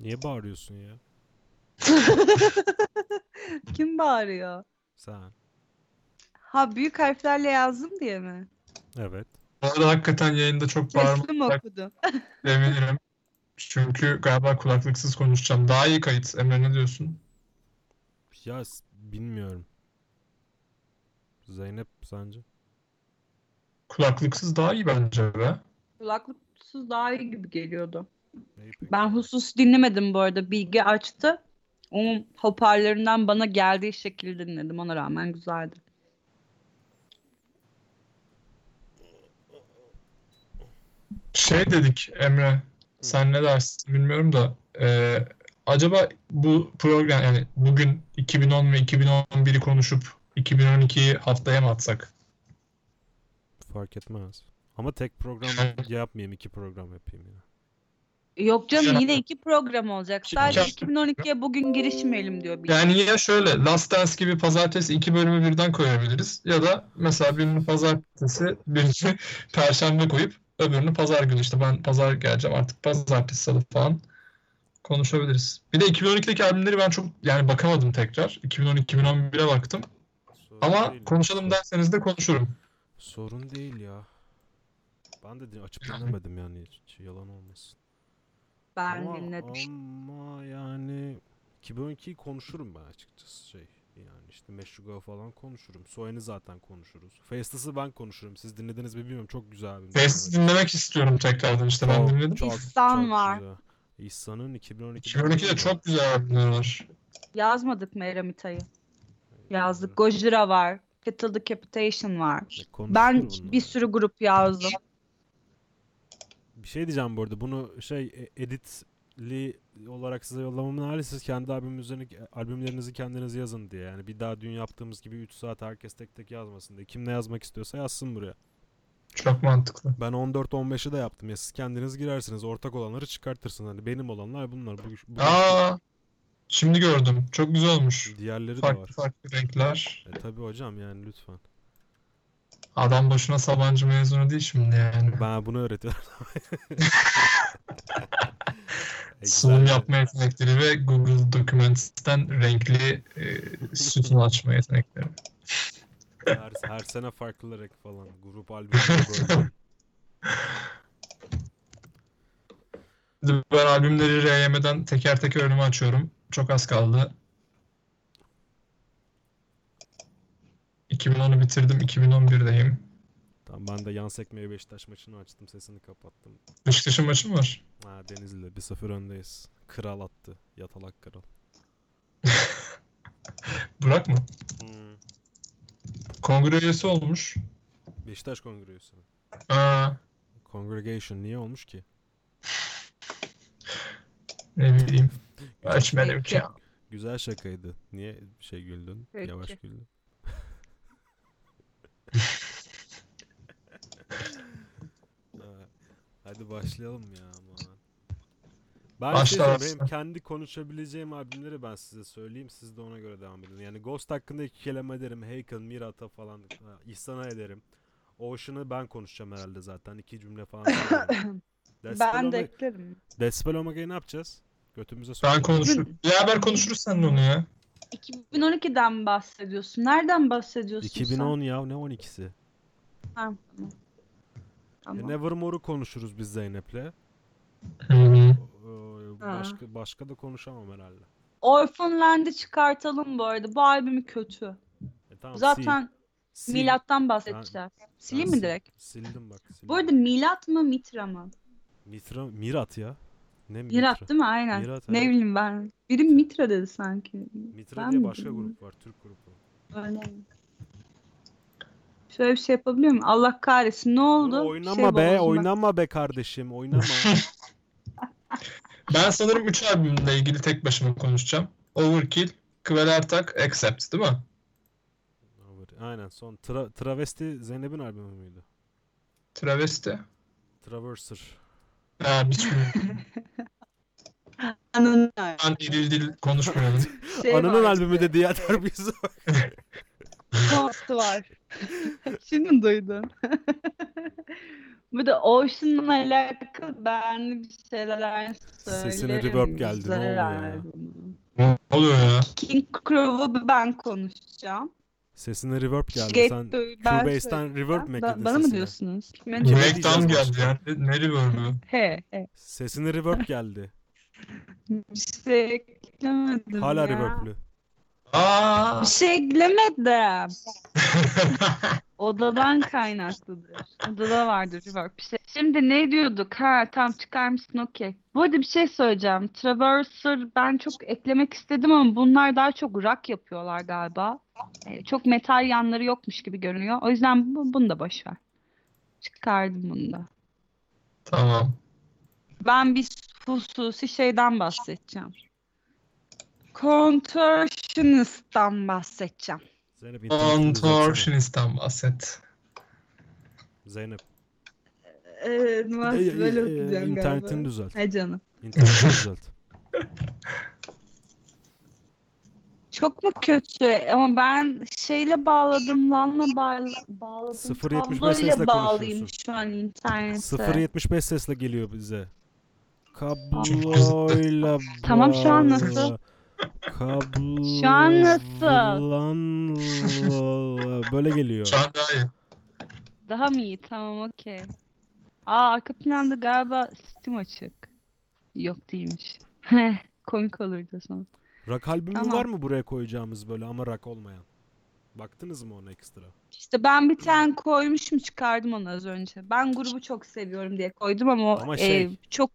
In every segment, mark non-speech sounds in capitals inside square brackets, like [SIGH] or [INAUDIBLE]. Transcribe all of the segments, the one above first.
Niye bağırıyorsun ya? [LAUGHS] Kim bağırıyor? Sen. Ha büyük harflerle yazdım diye mi? Evet. Bu arada hakikaten yayında çok Sesli mi bağırmak okudum? [LAUGHS] sevinirim. Çünkü galiba kulaklıksız konuşacağım. Daha iyi kayıt. Emre ne diyorsun? Ya s- bilmiyorum. Zeynep sence? Kulaklıksız daha iyi bence be. Kulaklıksız daha iyi gibi geliyordu. Ben husus dinlemedim bu arada. Bilgi açtı. Onun hoparlöründen bana geldiği şekilde dinledim. Ona rağmen güzeldi. Şey dedik Emre, sen ne dersin bilmiyorum da e, acaba bu program yani bugün 2010 ve 2011'i konuşup 2012'yi haftaya mı atsak? Fark etmez. Ama tek program [LAUGHS] yapmayayım, iki program yapayım ya. Yok canım yine iki program olacak. Sadece iki- 2012'ye bugün girişmeyelim diyor Bilgi. Yani ya şöyle Last Dance gibi pazartesi iki bölümü birden koyabiliriz ya da mesela birini pazartesi birini [LAUGHS] perşembe koyup öbürünü pazar günü işte ben pazar geleceğim artık pazartesi salı falan konuşabiliriz. Bir de 2012'deki albümleri ben çok yani bakamadım tekrar. 2010-2011'e baktım. Sorun Ama değil. konuşalım derseniz de konuşurum. Sorun değil ya. Ben de açıp dinlemedim yani hiç yalan olmasın. Ben ama, dinledim. Ama yani 2012'yi konuşurum ben açıkçası şey. Yani işte Meshuggah falan konuşurum. Soğan'ı zaten konuşuruz. Faceless'ı ben konuşurum. Siz dinlediniz mi bilmiyorum. Çok güzel bir Faces dinlemek istiyorum tekrardan işte ben dinledim. çok, İhsan çok var. güzel. İhsan'ın 2012'de 2012'de çok güzel albümler var. Yazmadık mı Eramita'yı? Yazdık. Gojira var. Kettle Decapitation var. Ben bir sürü grup yazdım. Bir şey diyeceğim bu arada. Bunu şey e- editli olarak size yollamamın hali siz kendi albümünüzü, albümlerinizi kendiniz yazın diye. Yani bir daha dün yaptığımız gibi 3 saat herkes tek tek yazmasın diye. Kim ne yazmak istiyorsa yazsın buraya. Çok mantıklı. Ben 14-15'i de yaptım ya. Siz kendiniz girersiniz. Ortak olanları çıkartırsın. Hani benim olanlar bunlar. Bu, bu Aa, şimdi gördüm. Çok güzel olmuş. diğerleri de Farklı var. farklı renkler. E tabi hocam yani lütfen. Adam boşuna Sabancı mezunu değil şimdi yani. Ben bunu öğretiyorum. [LAUGHS] E, Sunum yapma yetenekleri ve Google Documents'ten renkli e, sütun açma yetenekleri. Her, her sene farklı renk falan. Grup albümleri böyle. [LAUGHS] Ben albümleri RYM'den teker teker önüme açıyorum. Çok az kaldı. 2010'u bitirdim, 2011'deyim. Tamam ben de yan sekmeye Beşiktaş maçını açtım. Sesini kapattım. Beşiktaş'ın maçı mı var? Ha Denizli'de 1-0 öndeyiz. Kral attı. Yatalak kral. [LAUGHS] Burak mı? Hmm. Kongre üyesi olmuş. Beşiktaş kongresi. Aa, Congregation niye olmuş ki? [LAUGHS] ne bileyim. Açmadım ki. Güzel şakaydı. Niye şey güldün? Peki. Yavaş güldün. Ha, Hadi başlayalım ya aman. Ben Başla, başla. benim kendi konuşabileceğim albümleri ben size söyleyeyim. Siz de ona göre devam edin. Yani Ghost hakkında iki kelime ederim. Haken, Mirata falan. Ha, İhsan'a ederim. Ocean'ı ben konuşacağım herhalde zaten. iki cümle falan [LAUGHS] söylerim. Ben de eklerim. Deathspell Omega'yı ne yapacağız? Götümüze Ben sokacağız. konuşurum. Beraber konuşuruz seninle onu ya. 2012'den mi bahsediyorsun? Nereden bahsediyorsun 2010 ya ne 12'si? sen? Ha, tamam. E, Tamam. Nevermore'u konuşuruz biz Zeynep'le. Hı hı. Ha. başka başka da konuşamam herhalde. Orphan Land'i çıkartalım bu arada. Bu albümü kötü. E, tamam, Zaten sil, milattan bahsedeceğiz. Sileyim mi direkt? Sildim bak. Sildim. Bu arada milat mı mitra mı? Mitra, Mirat ya. Ne Mirat Mitra? değil mi? Aynen. Mirat, ne evet. bileyim ben. Biri mitra dedi sanki. Mitra Ben diye mi başka grup var. Türk grubu. Öyle mi? Şöyle bir şey yapabiliyor muyum? Allah kahretsin. Ne oldu? Oynama şey be, bozuldu. oynama be kardeşim, oynama. [LAUGHS] Ben sanırım 3 albümle ilgili tek başıma konuşacağım. Overkill, Kvelertak, Accept değil mi? Aynen son Tra- Travesti Zeynep'in albümü müydü? Travesti. Traverser. Ha, bilmiyorum. [LAUGHS] Ananı- Ben dil dil konuşmayalım. [LAUGHS] Şey Ananın albümü işte, de diğer terbiyesi. Ghost var. Şimdi mi duydun? [LAUGHS] Bir de Ocean'la alakalı ben bir şeyler Sesine söylerim. reverb geldi, ne oluyor ya? Ne oluyor ya? King Crew'u ben konuşacağım. Sesine reverb geldi. Skate Sen Cubase'den reverb mi ekledin Bana mı sesine? diyorsunuz? Breakdown geldi yani. Ne reverb'ü? [LAUGHS] He he. Sesine reverb geldi. Bir şey eklemedim Hala ya. reverb'lü. Aa! Bir şey eklemedim. [LAUGHS] Odadan kaynaklıdır. Odada vardır reverb bir şey. Şimdi ne diyorduk? Ha tam çıkarmışsın okey. Bu arada bir şey söyleyeceğim. Traverser ben çok eklemek istedim ama bunlar daha çok rock yapıyorlar galiba. Ee, çok metal yanları yokmuş gibi görünüyor. O yüzden bu, bunu da boş ver. Çıkardım bunu da. Tamam. Ben bir hususi şeyden bahsedeceğim. Contortionist'tan bahsedeceğim. Zeynep internetini. Contortionist'tan bahset. Zeynep. Ee, nasıl böyle ey, okuyacağım internetini galiba. düzelt. He canım. İnternetini [LAUGHS] düzelt. Çok mu kötü? Ama ben şeyle bağladım, LAN'la bağla bağladım. 0.75 Kabloyla sesle bağlayayım şu an internete. 0.75 sesle geliyor bize. Kabloyla Tamam, şu an nasıl? Kablo Şu an nasıl? lan- Böyle geliyor. Şu an daha iyi. Daha mı iyi? Tamam okey. Aa arka planda galiba Steam açık. Yok değilmiş. Heh, Komik olurdu sonra. Rock albümü Tamam. var mı buraya koyacağımız böyle ama rock olmayan? Baktınız mı ona ekstra? İşte ben bir tane koymuşum çıkardım onu az önce. Ben grubu çok seviyorum diye koydum ama, o, Ama e, şey- çok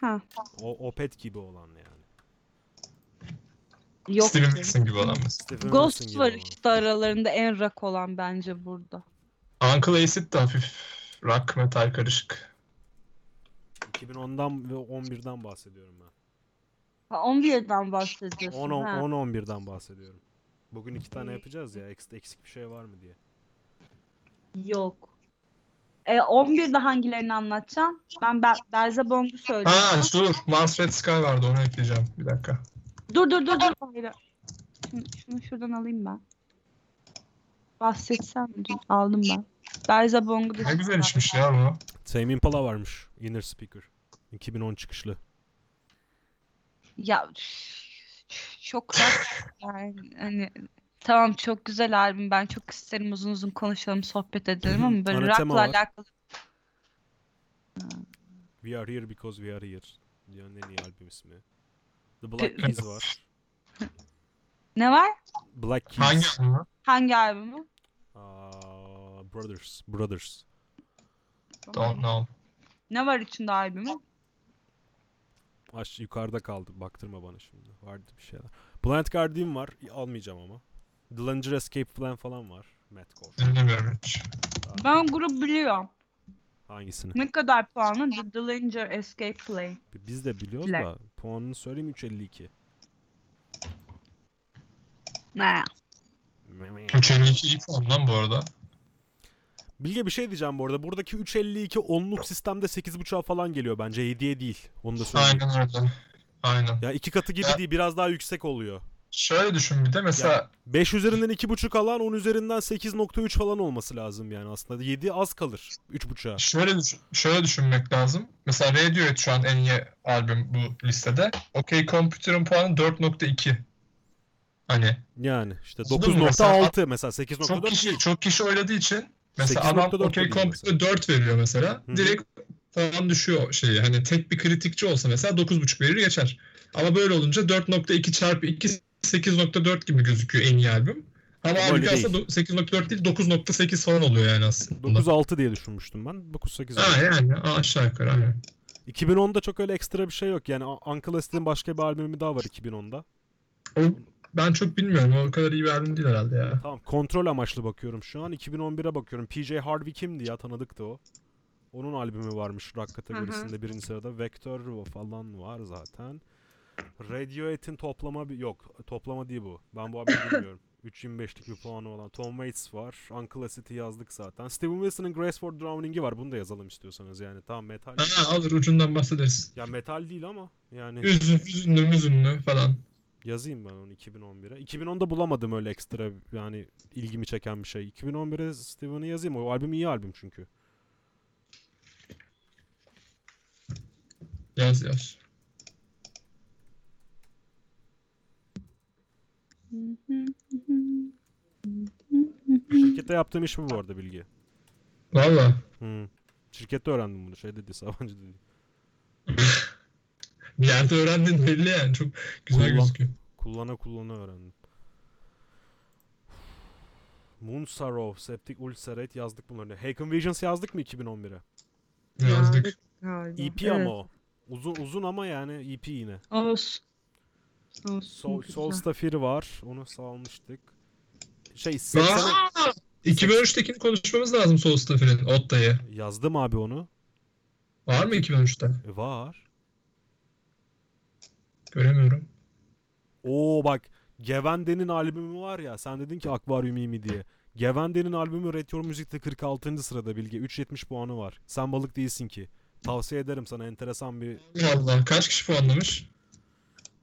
ha O Opet gibi olan yani. Yok. Steven. Wilson gibi olan. Stephen Wilson Ghost gibi var işte aralarında en rock olan bence burada. Uncle Acid de hafif rock metal karışık. 2010'dan ve 11'den bahsediyorum ben. Ha 11'den bahsediyorsun 10 ha. 10 11'den bahsediyorum. Bugün iki tane yapacağız ya. Eksik, eksik bir şey var mı diye. Yok. E 11'de hangilerini anlatacağım? Ben Be Beelzebub'u söyleyeceğim. Ha dur. Mars Red Sky vardı onu ekleyeceğim. Bir dakika. Dur dur dur dur. Hayır. Şunu, şunu şuradan alayım ben. Bahsetsem mi? Aldım ben. Beelzebub'u da Ne güzel içmiş ya bu. Tame Impala varmış. Inner Speaker. 2010 çıkışlı. Ya çok yani hani tamam çok güzel albüm ben çok isterim uzun uzun konuşalım sohbet edelim ama böyle Anathema rock'la var. alakalı We Are Here Because We Are Here. Dünyanın en iyi albüm ismi. The Pe- Black Keys var. [LAUGHS] ne var? Black Keys. Hangi albüm? Hangi albümü? Aa, Brothers. Brothers. Don't know. Ne var içinde albümün? Aş yukarıda kaldı. Baktırma bana şimdi. Vardı bir şeyler. Blind Guardian var. Almayacağım ama. Dillinger Escape Plan falan var. Madcore. Dinlemiyorum hiç. Ben grup biliyorum. Hangisini? Ne kadar puanı? The Dillinger Escape Plane. Biz de biliyoruz Plan. da puanını söyleyeyim 352. Ne? 352 iyi puan lan bu arada. Bilge bir şey diyeceğim bu arada. Buradaki 352 onluk sistemde 8.5'a falan geliyor bence. 7'ye değil. Onu da söyleyeyim. Aynen öyle. Aynen. Ya iki katı gibi Ya- değil. Biraz daha yüksek oluyor. Şöyle düşün bir de mesela 5 üzerinden 2.5 alan 10 üzerinden 8.3 falan olması lazım yani aslında. 7 az kalır 3.5'a. şöyle düşün, şöyle düşünmek lazım. Mesela Radiohead şu an en iyi albüm bu listede. OK Computer'ın puanı 4.2. Hani Yani işte Anladın mı? Mesela 9.6 mesela 8.4 çok kişi değil. çok kişi oynadığı için mesela adam 8.4 OK Computer 4 veriyor mesela. Hı hı. Direkt puan düşüyor şeyi. Hani tek bir kritikçi olsa mesela 9.5 verir geçer. Ama böyle olunca 4.2 çarpı 2 8.4 gibi gözüküyor en iyi albüm. Ama halbuki aslında do- 8.4 değil 9.8 falan oluyor yani aslında. 9.6 diye düşünmüştüm ben. 9.8 Ha yani aşağı yukarı aynen. 2010'da çok öyle ekstra bir şey yok. Yani Uncle Acid'in başka bir albümü daha var 2010'da. O, ben çok bilmiyorum. O kadar iyi bir albüm değil herhalde ya. Tamam kontrol amaçlı bakıyorum şu an. 2011'e bakıyorum. PJ Harvey kimdi ya tanıdıktı o. Onun albümü varmış rock kategorisinde birinci sırada. Vector falan var zaten. Radiohead'in toplama bir yok. Toplama değil bu. Ben bu albümü bilmiyorum. [LAUGHS] 3.25'lik bir puanı olan. Tom Waits var. Uncle Acid'i yazdık zaten. Steven Wilson'ın Grace for Drowning'i var. Bunu da yazalım istiyorsanız yani. Tamam metal. Ha, alır ucundan bahsederiz. Ya metal değil ama yani Üzün, üzünlü müzünlü falan. yazayım ben onu 2011'e. 2010'da bulamadım öyle ekstra yani ilgimi çeken bir şey. 2011'e Steven'ı yazayım. O albüm iyi albüm çünkü. Yaz yaz. Şirkette yaptığım iş bu bu arada bilgi. Valla. Hı. Şirkette öğrendim bunu. Şey dedi, Sabancı dedi. [LAUGHS] Bir yerde öğrendin belli yani. Çok güzel Kullan. gözüküyor. Kullana kullana öğrendim. Moonsarrow, Septic Ulcerate yazdık bunları. Haken Visions yazdık mı 2011'e? Yazdık. Galiba. EP Evet. ama o. Uzun uzun ama yani EP yine. Olsun. Sol, güzel. Solstafir var. Onu salmıştık. Şey 80'e Aa! 2013'tekini konuşmamız lazım Solstafir'in. Otta'yı. yazdım abi onu. Var mı 2013'te? E, var. Göremiyorum. Oo bak Gevende'nin albümü var ya sen dedin ki Akvaryum iyi mi diye. Gevende'nin albümü Red Your Music'te 46. sırada Bilge. 3.70 puanı var. Sen balık değilsin ki. Tavsiye ederim sana enteresan bir Valla kaç kişi puanlamış?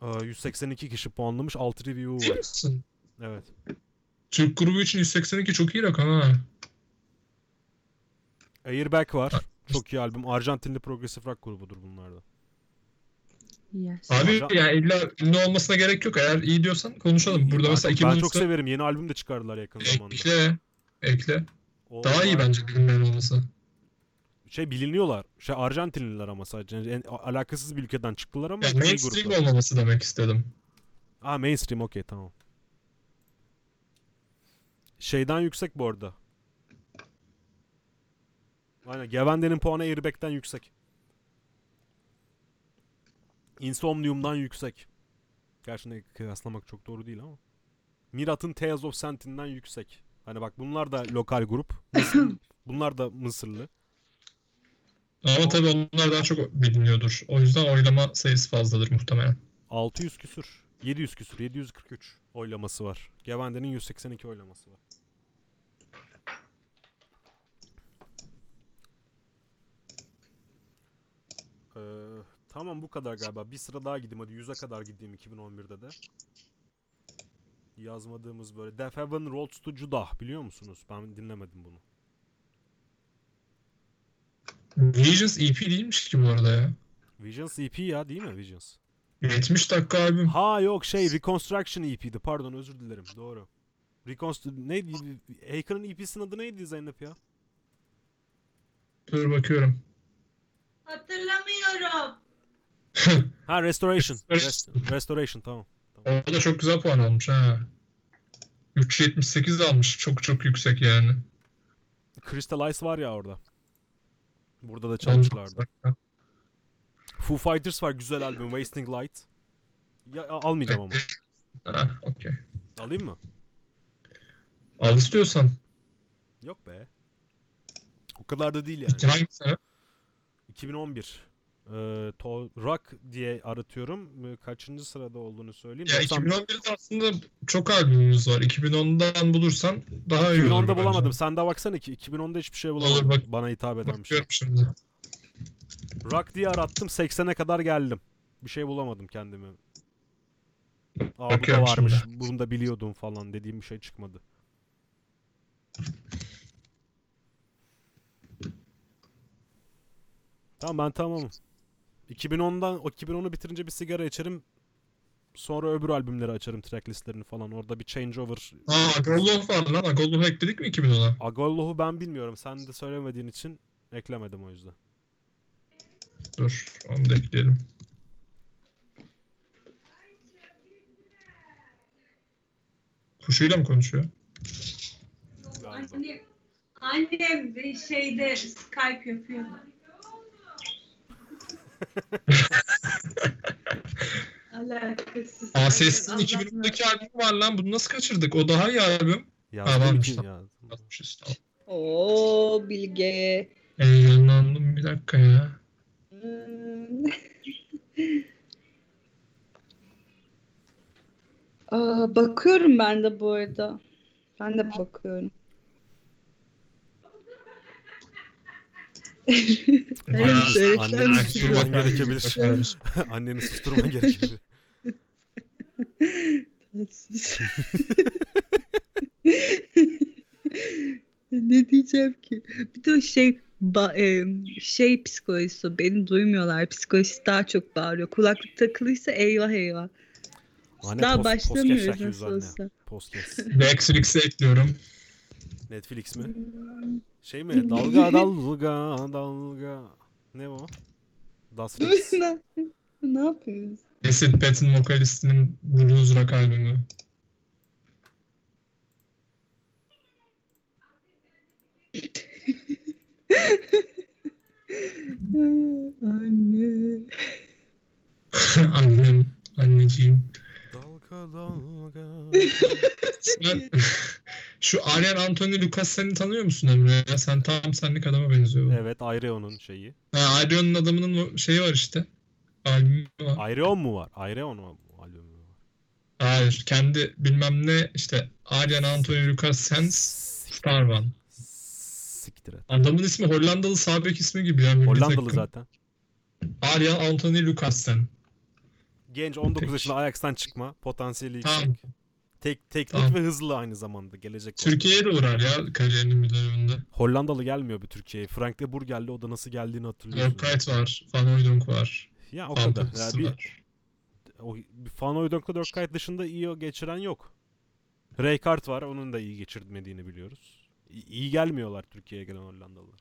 E, 182 kişi puanlamış 6 review'u Ciddi var. misin? Evet. Türk grubu için 182 çok iyi rakam ha. Airbag var. Çok iyi albüm. Arjantinli progressive rock grubudur bunlar da. Yes. Abi Hocam- yani illa ünlü olmasına gerek yok. Eğer iyi diyorsan konuşalım. Burada ben, mesela ben 2013'te çok severim. Yeni albüm de çıkardılar yakın zamanda. ekle. Ekle. O Daha iyi var. bence bilinmeyen olması. Şey biliniyorlar. Şey Arjantinliler ama sadece. Yani alakasız bir ülkeden çıktılar ama iyi mainstream gruplar. olmaması demek istedim. Ha mainstream okey tamam. Şeyden yüksek bu arada. Aynen Gevende'nin puanı Airbag'den yüksek. Insomnium'dan yüksek. Gerçi kıyaslamak çok doğru değil ama. Mirat'ın Tales of Sentin'den yüksek. Hani bak bunlar da lokal grup. Mısır- [COUGHS] bunlar da Mısırlı. Ama tabii onlar daha çok biliniyordur. O yüzden oylama sayısı fazladır muhtemelen. 600 küsür. 700 küsür. 743 oylaması var. Gevende'nin 182 oylaması var. Ee, tamam bu kadar galiba. Bir sıra daha gideyim hadi 100'e kadar gideyim 2011'de de. Yazmadığımız böyle Death Heaven Roads to Judah biliyor musunuz? Ben dinlemedim bunu. Visions EP değilmiş ki bu arada ya. Visions EP ya değil mi Visions? 70 dakika albüm. Ha yok şey Reconstruction EP'di pardon özür dilerim doğru. Reconst neydi? Haken'ın EP'sinin adı neydi Zeynep ya? Dur bakıyorum. Hatırlamıyorum. [LAUGHS] Ha Restoration. [LAUGHS] Restoration. Rest- Restoration tamam. O da çok güzel puan almış ha. 378 almış. Çok çok yüksek yani. Crystal Ice var ya orada. Burada da çalmışlardı. Foo Fighters var güzel albüm Wasting Light. Ya almayacağım ama. Ha, okey. Alayım mı? Al istiyorsan. Yok be. O kadar da değil yani. Hangi sene? 2011. Ee, to- rock diye aratıyorum. Kaçıncı sırada olduğunu söyleyeyim. Ya 90 2011'de aslında çok albümümüz var. 2010'dan bulursan daha iyi olur 2010'da bence. bulamadım. Sen de baksana ki 2010'da hiçbir şey bulamadım. Olur, bak- Bana hitap eden bir şey. Bakıyorum şimdi. Rock diye arattım 80'e kadar geldim. Bir şey bulamadım kendime. Aa bu da varmış. şimdi. Bunu da biliyordum falan dediğim bir şey çıkmadı. Tamam ben tamamım. 2010'dan o 2010'u bitirince bir sigara içerim. Sonra öbür albümleri açarım track listlerini falan. Orada bir changeover. Aa Agolloh var lan. Agolloh'u ekledik mi 2010'a? Agolloh'u ben bilmiyorum. Sen de söylemediğin için eklemedim o yüzden. Dur onu da ekleyelim. Kuşuyla mı konuşuyor? Galiba. Annem, annem de şeyde Skype yapıyor. Alakasız. Aa Ses'in Allah 2010'daki albüm var lan. Bunu nasıl kaçırdık? O daha iyi albüm. Yazdım lan. yazdım. Yazmışız tamam. Oo Bilge. Heyecanlandım bir dakika ya. Hmm. [LAUGHS] Aa, bakıyorum ben de bu arada. Ben de bakıyorum. Bayağı [LAUGHS] Evet, [LAUGHS] Anneni evet. susturman gerekebilir. Anneni susturman gerekebilir. Ne diyeceğim ki? Bir de o şey ba- e, şey psikolojisi beni duymuyorlar. Psikolojisi daha çok bağırıyor. Kulaklık takılıysa eyvah eyvah. Lanet daha pos- başlamıyoruz nasıl anne. olsa. Netflix'e ekliyorum. Netflix mi? Şey mi? Dalga [LAUGHS] dalga dalga. Ne o? Das Rex. [LAUGHS] ne, ne yapıyoruz? Acid Bat'in vokalistinin Blues Rock albümü. [LAUGHS] Anne. Annem, anneciğim. Şu Aryan Anthony Lucas seni tanıyor musun Emre? Ya sen tam senlik adama benziyor. evet Ayreon'un şeyi. Ha, Aryon'un adamının şeyi var işte. Albümü var. Ayreon mu var? Ayreon mu albümü var? Hayır. Kendi bilmem ne işte Aryan Anthony Lucas Sens Star One. Siktir et. Adamın ismi Hollandalı sağ bek ismi gibi ya. milli Hollandalı zaten. Aryan Anthony Lucassen. Genç 19 Peki. yaşında Ajax'tan çıkma. Potansiyeli yüksek. Tamam. Tek, teknik Tamam. ve hızlı aynı zamanda. Gelecek. Türkiye'ye de uğrar ya kariyerinin bir döneminde. Hollandalı gelmiyor bir Türkiye'ye. Frank de Boer geldi. O da nasıl geldiğini hatırlıyorsun. Lorkayt var. Van Hooydonk var. Ya o Van kadar. Ya bir, var. o, Van Hooydonk'la Dörkayt dışında iyi geçiren yok. Rijkaard var. Onun da iyi geçirmediğini biliyoruz. İyi gelmiyorlar Türkiye'ye gelen Hollandalılar.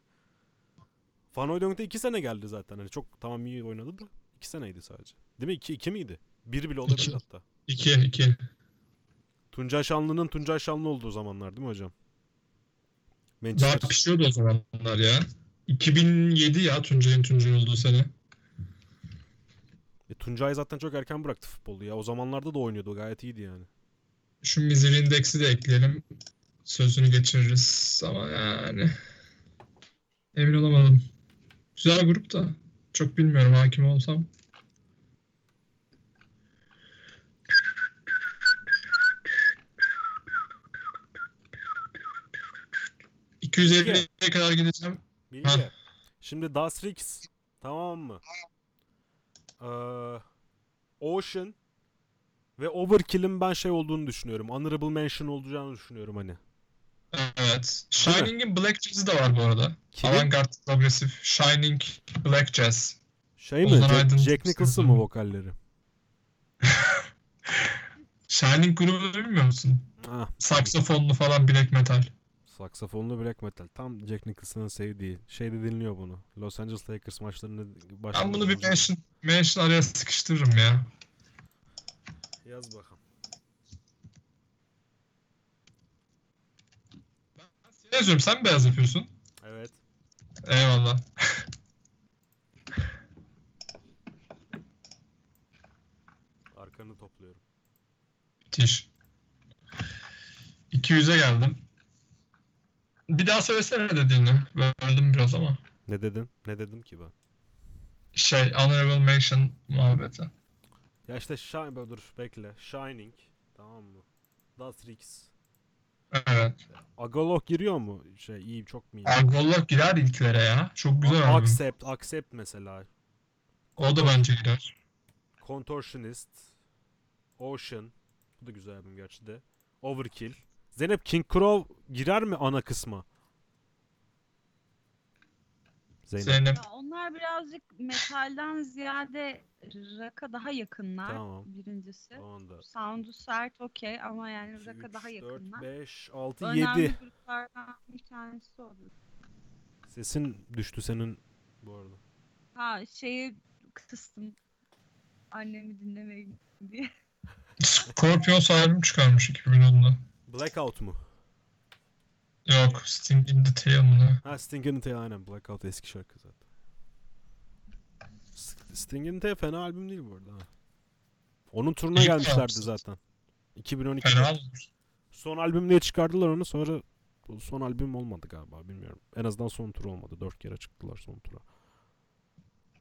Van Hooydonk da 2 sene geldi zaten. Hani çok tamam iyi oynadı da 2 seneydi sadece. Değil mi? 2 2 miydi? 1 bile olabilir İki. hatta. 2 2. Tuncay Şanlı'nın Tuncay Şanlı olduğu zamanlar değil mi hocam? Daha Manchester. pişiyordu o zamanlar ya. 2007 ya Tuncay'ın Tuncay olduğu sene. E, Tuncay zaten çok erken bıraktı futbolu ya. O zamanlarda da oynuyordu. Gayet iyiydi yani. Şu Mizil Indeks'i de ekleyelim. Sözünü geçiririz ama yani emin olamadım. Güzel grup da çok bilmiyorum hakim olsam. ...250'ye kadar gideceğim. Bilge. Heh. Şimdi Das Rix tamam mı? Ee, Ocean ve Overkill'in ben şey olduğunu düşünüyorum. Honorable mention olacağını düşünüyorum hani. Evet. Shining'in Black Jazz'i de var bu arada. Kimin? Avantgard progresif Shining Black Jazz. Şey mi? Jack, Aydın Jack Nicholson mı vokalleri? [LAUGHS] Shining grubunu bilmiyor musun? Ah, Saksafonlu falan black metal. Saksafonlu black metal. Tam Jack Nicholson'ın sevdiği. Şeyde dinliyor bunu. Los Angeles Lakers maçlarını Ben bunu bir mention, mention araya sıkıştırırım ya. Yaz bakalım. Ne yazıyorum sen beyaz yapıyorsun. Evet. Eyvallah. Arkanı topluyorum. Müthiş. 200'e geldim. Bir daha söylesene dediğini. Böldüm biraz ama. Ne dedin? Ne dedim ki ben? Şey, honorable mention muhabbeti. Ya işte Shine, dur bekle. Shining. Tamam mı? Das Rix. Evet. Agolok giriyor mu? Şey iyi çok mu iyi? Argollok girer ilklere ya. Çok güzel albüm. Accept, Accept mesela. O da bence girer. Contortionist. Ocean. Bu da güzel albüm gerçi de. Overkill. Zeynep King Crow girer mi ana kısma? Zeynep. Zeynep. Ya onlar birazcık metalden ziyade rock'a daha yakınlar Tamam. birincisi. Da. Sound'u sert okey ama yani rock'a 3, daha 4, yakınlar. 5, 6, Önemli 7. gruplardan bir tanesi olur. Sesin düştü senin bu arada. Ha şeyi kıstım. Annemi dinlemeyin diye. [LAUGHS] Scorpions albüm çıkarmış 2010'da. Blackout mu? Yok, Sting in the Tail mı? Ha Sting in the Tail aynen. Blackout eski şarkı zaten. Sting in the Tail fena albüm değil bu arada. ha. Onun turuna İlk gelmişlerdi albüm. zaten. 2012'de. Fena. Son albüm diye çıkardılar onu sonra son albüm olmadı galiba bilmiyorum. En azından son tur olmadı. Dört kere çıktılar son tura.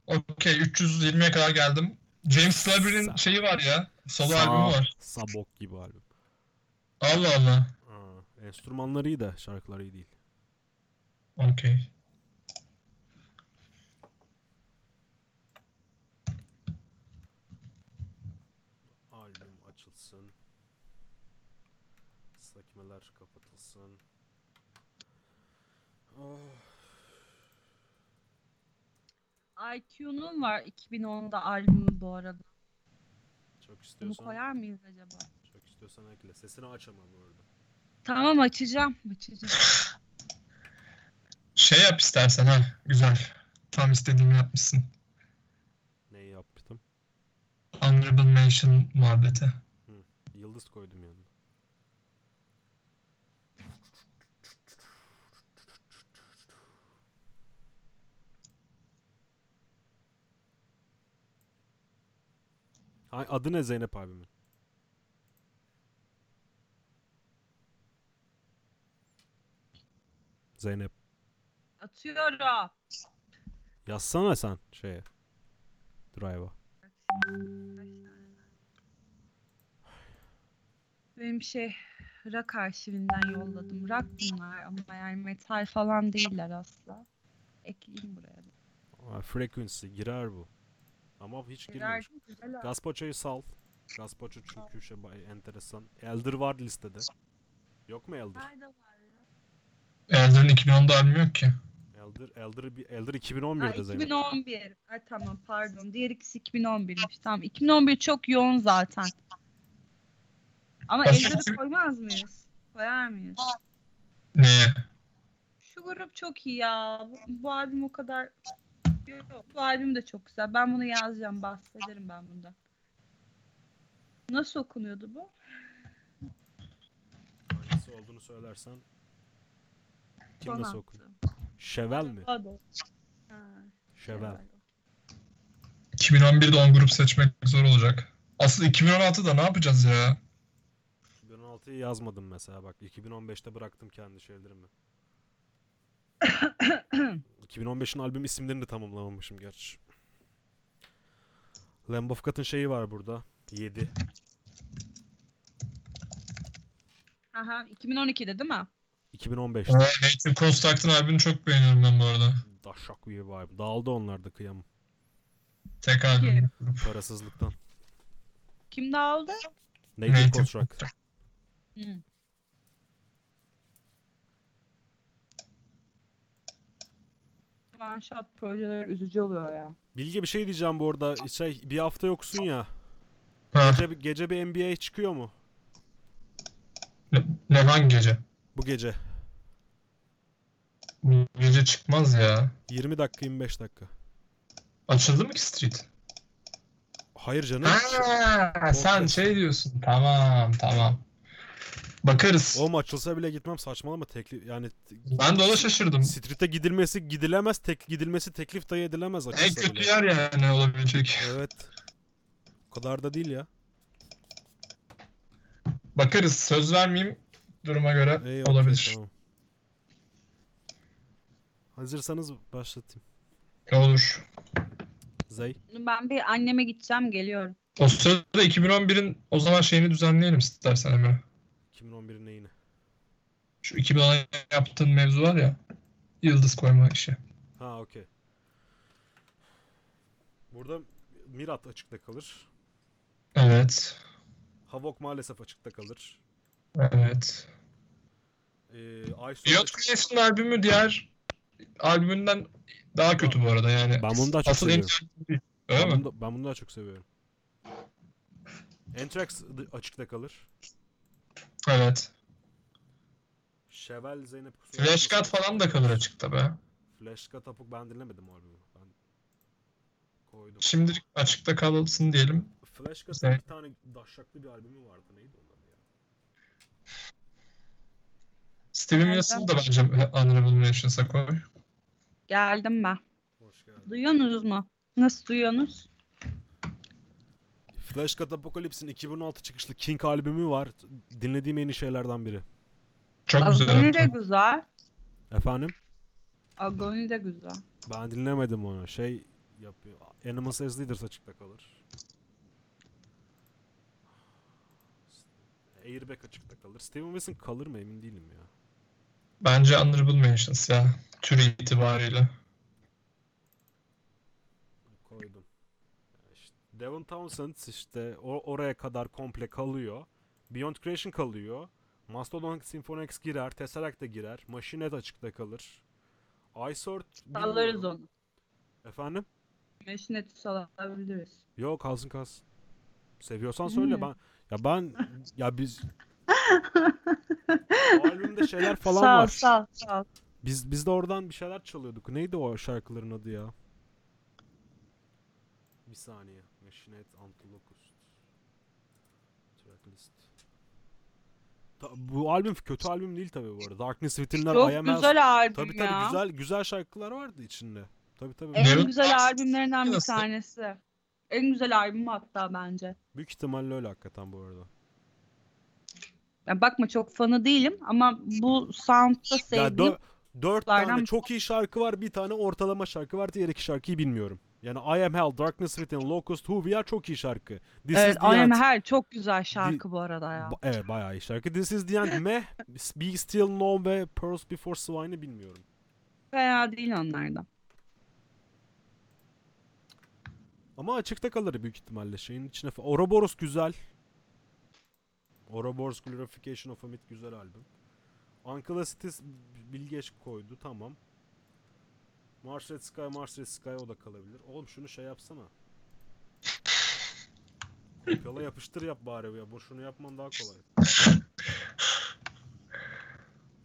Okey, 320'ye kadar geldim. James Slaby'nin şeyi var ya. Solo Sa- albümü var. Sabok gibi albüm. Allah Allah. Aa, enstrümanları iyi de şarkıları iyi değil. Okey. Albüm açılsın. Sekmeler kapatılsın. Oh. IQ'nun var 2010'da albümü bu arada. Çok Bunu istiyorsan, koyar mıyız acaba? İstiyorsan ekle. Sesini açamam bu arada. Tamam açacağım. Açacağım. [SIGHS] Şey yap istersen ha. Güzel. Tam istediğimi yapmışsın. Neyi yaptım? Honorable mention muhabbeti. Yıldız koydum yanına. Ay, adı ne Zeynep abimin? Zeynep. Atıyorum. Yazsana sen şeye. Drive'a. Benim şey rock arşivinden yolladım. Rock bunlar ama yani metal falan değiller asla. Ekleyeyim buraya. Aa, Frequency girer bu. Ama hiç girmemiş. abi. Gazpacho'yu sal. Gazpacho çünkü şey enteresan. Elder var listede. Yok mu Elder? Nerede var? Elder'ın 2010'da albümü yok ki. Elder Elder bir- Elder Ha, 2011'de Zeynep. 2011. Ay tamam pardon. Diğer ikisi 2011'miş. Tamam 2011 çok yoğun zaten. Ama Başka Elder'ı koymaz mıyız? Koyar mıyız? Neye? Şu grup çok iyi ya. Bu, bu albüm o kadar... Yok, bu albüm de çok güzel. Ben bunu yazacağım. Bahsederim ben bundan. Nasıl okunuyordu bu? Hangisi olduğunu söylersen. Kim Son nasıl attı. okunuyor? Şevel mi? Pardon. Şevel. 2011'de 10 grup seçmek zor olacak. Aslında 2016'da ne yapacağız ya? 2016'yı yazmadım mesela bak. 2015'te bıraktım kendi şeylerimi. [COUGHS] 2015'in albüm isimlerini de tamamlamamışım gerçi. Lamb of God'ın şeyi var burada. 7. Aha, 2012'de değil mi? 2015'te. Aa, Native Construct'ın albümünü çok beğeniyorum ben bu arada. Daşak bir vibe. Dağıldı onlar da kıyamam. Tek albüm. Parasızlıktan. Kim dağıldı? Native Native Construct. Hı. One shot projeler üzücü oluyor ya. Bilge bir şey diyeceğim bu arada. Şey bir hafta yoksun ya. Ha, Gece, gece bir NBA çıkıyor mu? ne, ne hangi gece? Bu gece. Bu gece çıkmaz ya. 20 dakika 25 dakika. Açıldı mı ki Street? Hayır canım. Ha, sen şey diyorsun. Tamam tamam. Bakarız. O açılsa bile gitmem saçmalama teklif yani Ben de ona şaşırdım. Street'e gidilmesi gidilemez tek gidilmesi teklif dahi edilemez En açılsa kötü bile. yer yani olabilecek. Evet. O kadar da değil ya. Bakarız. Söz vermeyeyim. Duruma göre İyi, okey, olabilir. tamam. Hazırsanız başlatayım. Olur. Zey. Ben bir anneme gideceğim geliyorum. O sırada 2011'in o zaman şeyini düzenleyelim istersen Emre. 2011'in neyini? Şu 2010'a yaptığın mevzu var ya. Yıldız koyma işi. Ha okey. Burada Mirat açıkta kalır. Evet. Havok maalesef açıkta kalır. Evet. Ee, Beyond Creation'ın albümü diğer albümünden daha kötü bu arada yani. Ben bunu daha çok Asıl en seviyorum. değil. Öyle ben, mi? bunu da, ben bunu daha çok seviyorum. Anthrax açıkta kalır. Evet. Şevel Zeynep kusura Flash. God falan da kalır açıkta be. Flash God Tapuk ben dinlemedim albümü. Ben koydum. Şimdilik açıkta kalsın diyelim. Flash God'ın bir tane daşşaklı bir albümü vardı. Neydi onun Steven Wilson'ı da bence Honorable Mentions'a koy. Geldim ben. Hoş geldin. Duyuyorsunuz mu? Nasıl duyuyorsunuz? Flash God Apocalypse'in 2016 çıkışlı King albümü var. Dinlediğim en iyi şeylerden biri. Çok güzel. Agony de güzel. Efendim? Agony de güzel. Ben dinlemedim onu. Şey yapıyor. Animals as Leaders açıkta kalır. Airbag açıkta kalır. Steven Wilson kalır mı emin değilim ya. Bence Honorable Mentions ya. Tür itibariyle. Koydum. İşte Devon Townsend işte o- oraya kadar komple kalıyor. Beyond Creation kalıyor. Mastodon Symphony X girer. Tesseract da girer. Machine Head açıkta kalır. iSort Sallarız bilmiyorum. onu. Efendim? Meşineti salabiliriz. Yok kalsın kalsın. Seviyorsan söyle ben. Ya ben ya biz o albümde şeyler [LAUGHS] falan Sağ ol, var. sağ ol, sağ ol. Biz biz de oradan bir şeyler çalıyorduk. Neydi o şarkıların adı ya? Bir saniye. Machinet Antolocust. Tracklist. Ta- bu albüm kötü albüm değil tabii bu arada. Darkness Within'ler, Çok IMS. güzel albüm Tabii tabii ya. güzel güzel şarkılar vardı içinde. Tabii tabii. En güzel albümlerinden bir Nasıl? tanesi. En güzel albüm hatta bence. Büyük ihtimalle öyle hakikaten bu arada. Ya bakma çok fanı değilim ama bu sound'da Ya sevdiğim dö- dört tane çok iyi şarkı var, bir tane ortalama şarkı var, diğer iki şarkıyı bilmiyorum. Yani I Am Hell, Darkness Within, Locust, Who We Are çok iyi şarkı. This Evet, is I Am. Hell çok güzel şarkı bu arada ya. Ba- evet bayağı iyi şarkı. This is the End, Meh, Be Still Know ve Pearls Before Swine'ı bilmiyorum. Fena değil onlardan. Ama açıkta kalır büyük ihtimalle şeyin içine. Ouroboros güzel. Ouroboros Glorification of a Myth güzel albüm. Ankylosity Bilgeç koydu tamam. Mars Red Sky, Mars Red Sky o da kalabilir. Oğlum şunu şey yapsana. Kopyala yapıştır yap bari ya. Boşunu yapman daha kolay.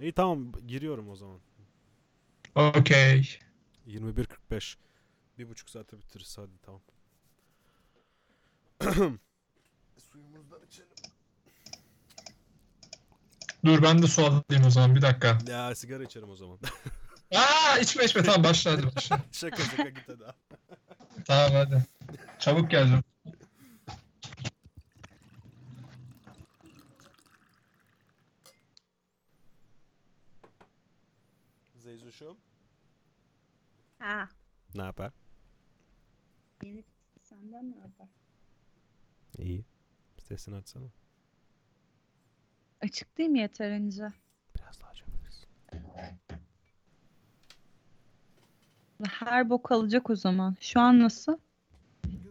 İyi tamam giriyorum o zaman. Okey. 21.45. Bir buçuk saate bitiririz hadi tamam. [CLEARS THROAT] Suyumuzdan içelim. Dur ben de su alayım o zaman bir dakika. Ya sigara içerim o zaman. [LAUGHS] Aa içme içme tamam başla hadi başla. [LAUGHS] şaka şaka git hadi. tamam hadi. Çabuk geleceğim. Zeyzuşum. Ha. Ne yapar? Senden ne haber? İyi. Sesini açsana. Açık değil mi yeterince? Biraz daha açabiliriz. Her bok alacak o zaman. Şu an nasıl? Güzel.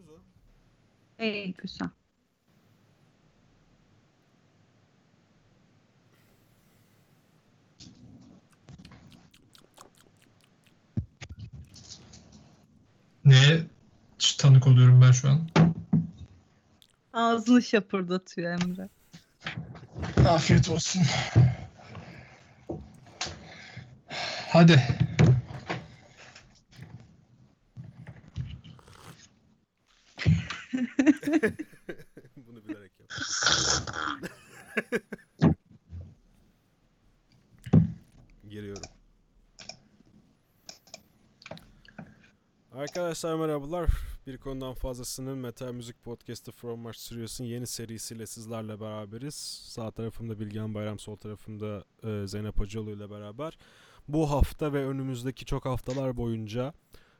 İyi güzel. Neye tanık oluyorum ben şu an? Ağzını şapırdatıyor Emre. Afiyet olsun. Hadi. [LAUGHS] Bunu bilerek yap. [LAUGHS] Giriyorum. Arkadaşlar merhabalar. Bir konudan fazlasının Metal Müzik Podcast'ı From Mars Studios'un yeni serisiyle sizlerle beraberiz. Sağ tarafımda Bilgehan Bayram, sol tarafımda e, Zeynep Hacıoğlu ile beraber. Bu hafta ve önümüzdeki çok haftalar boyunca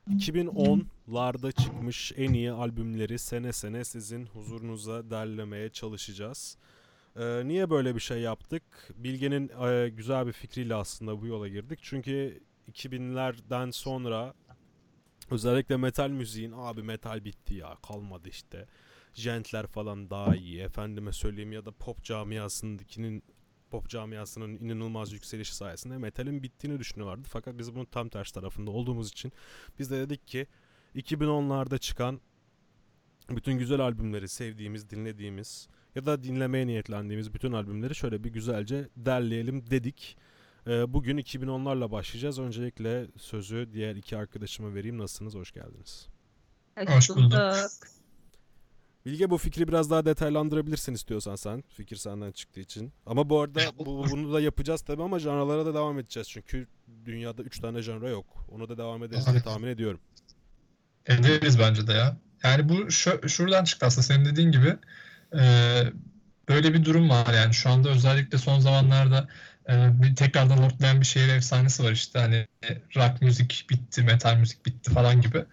2010'larda çıkmış en iyi albümleri sene sene sizin huzurunuza derlemeye çalışacağız. Ee, niye böyle bir şey yaptık? Bilge'nin e, güzel bir fikriyle aslında bu yola girdik. Çünkü 2000'lerden sonra özellikle metal müziğin abi metal bitti ya kalmadı işte. Gentler falan daha iyi. Efendime söyleyeyim ya da pop camiasındakinin pop camiasının inanılmaz yükselişi sayesinde metalin bittiğini düşünüyorlardı. Fakat biz bunun tam ters tarafında olduğumuz için biz de dedik ki 2010'larda çıkan bütün güzel albümleri sevdiğimiz, dinlediğimiz ya da dinlemeye niyetlendiğimiz bütün albümleri şöyle bir güzelce derleyelim dedik. Ee, bugün 2010'larla başlayacağız. Öncelikle sözü diğer iki arkadaşıma vereyim. Nasılsınız? Hoş geldiniz. Hoş bulduk. Bilge bu fikri biraz daha detaylandırabilirsin istiyorsan sen. Fikir senden çıktığı için. Ama bu arada bu, bunu da yapacağız tabii ama janralara da devam edeceğiz. Çünkü dünyada 3 tane janra yok. Ona da devam ederiz diye tahmin ediyorum. Ederiz bence de ya. Yani bu şu- şuradan çıktı aslında senin dediğin gibi. Ee, böyle bir durum var yani şu anda özellikle son zamanlarda e, bir tekrardan ortlayan bir şehir efsanesi var işte hani rock müzik bitti, metal müzik bitti falan gibi.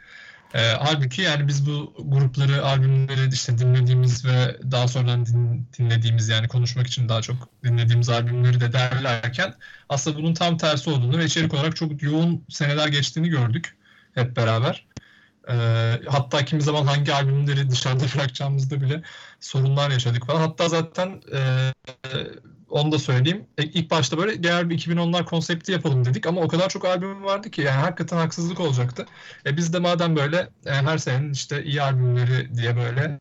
Ee, halbuki yani biz bu grupları, albümleri işte dinlediğimiz ve daha sonradan din- dinlediğimiz yani konuşmak için daha çok dinlediğimiz albümleri de derlerken aslında bunun tam tersi olduğunu ve içerik olarak çok yoğun seneler geçtiğini gördük hep beraber. Ee, hatta kimi zaman hangi albümleri dışarıda [LAUGHS] bırakacağımızda bile sorunlar yaşadık falan. Hatta zaten e, onu da söyleyeyim. E, İlk başta böyle genel bir 2010'lar konsepti yapalım dedik ama o kadar çok albüm vardı ki yani hakikaten haksızlık olacaktı. E, biz de madem böyle e, her senenin işte iyi albümleri diye böyle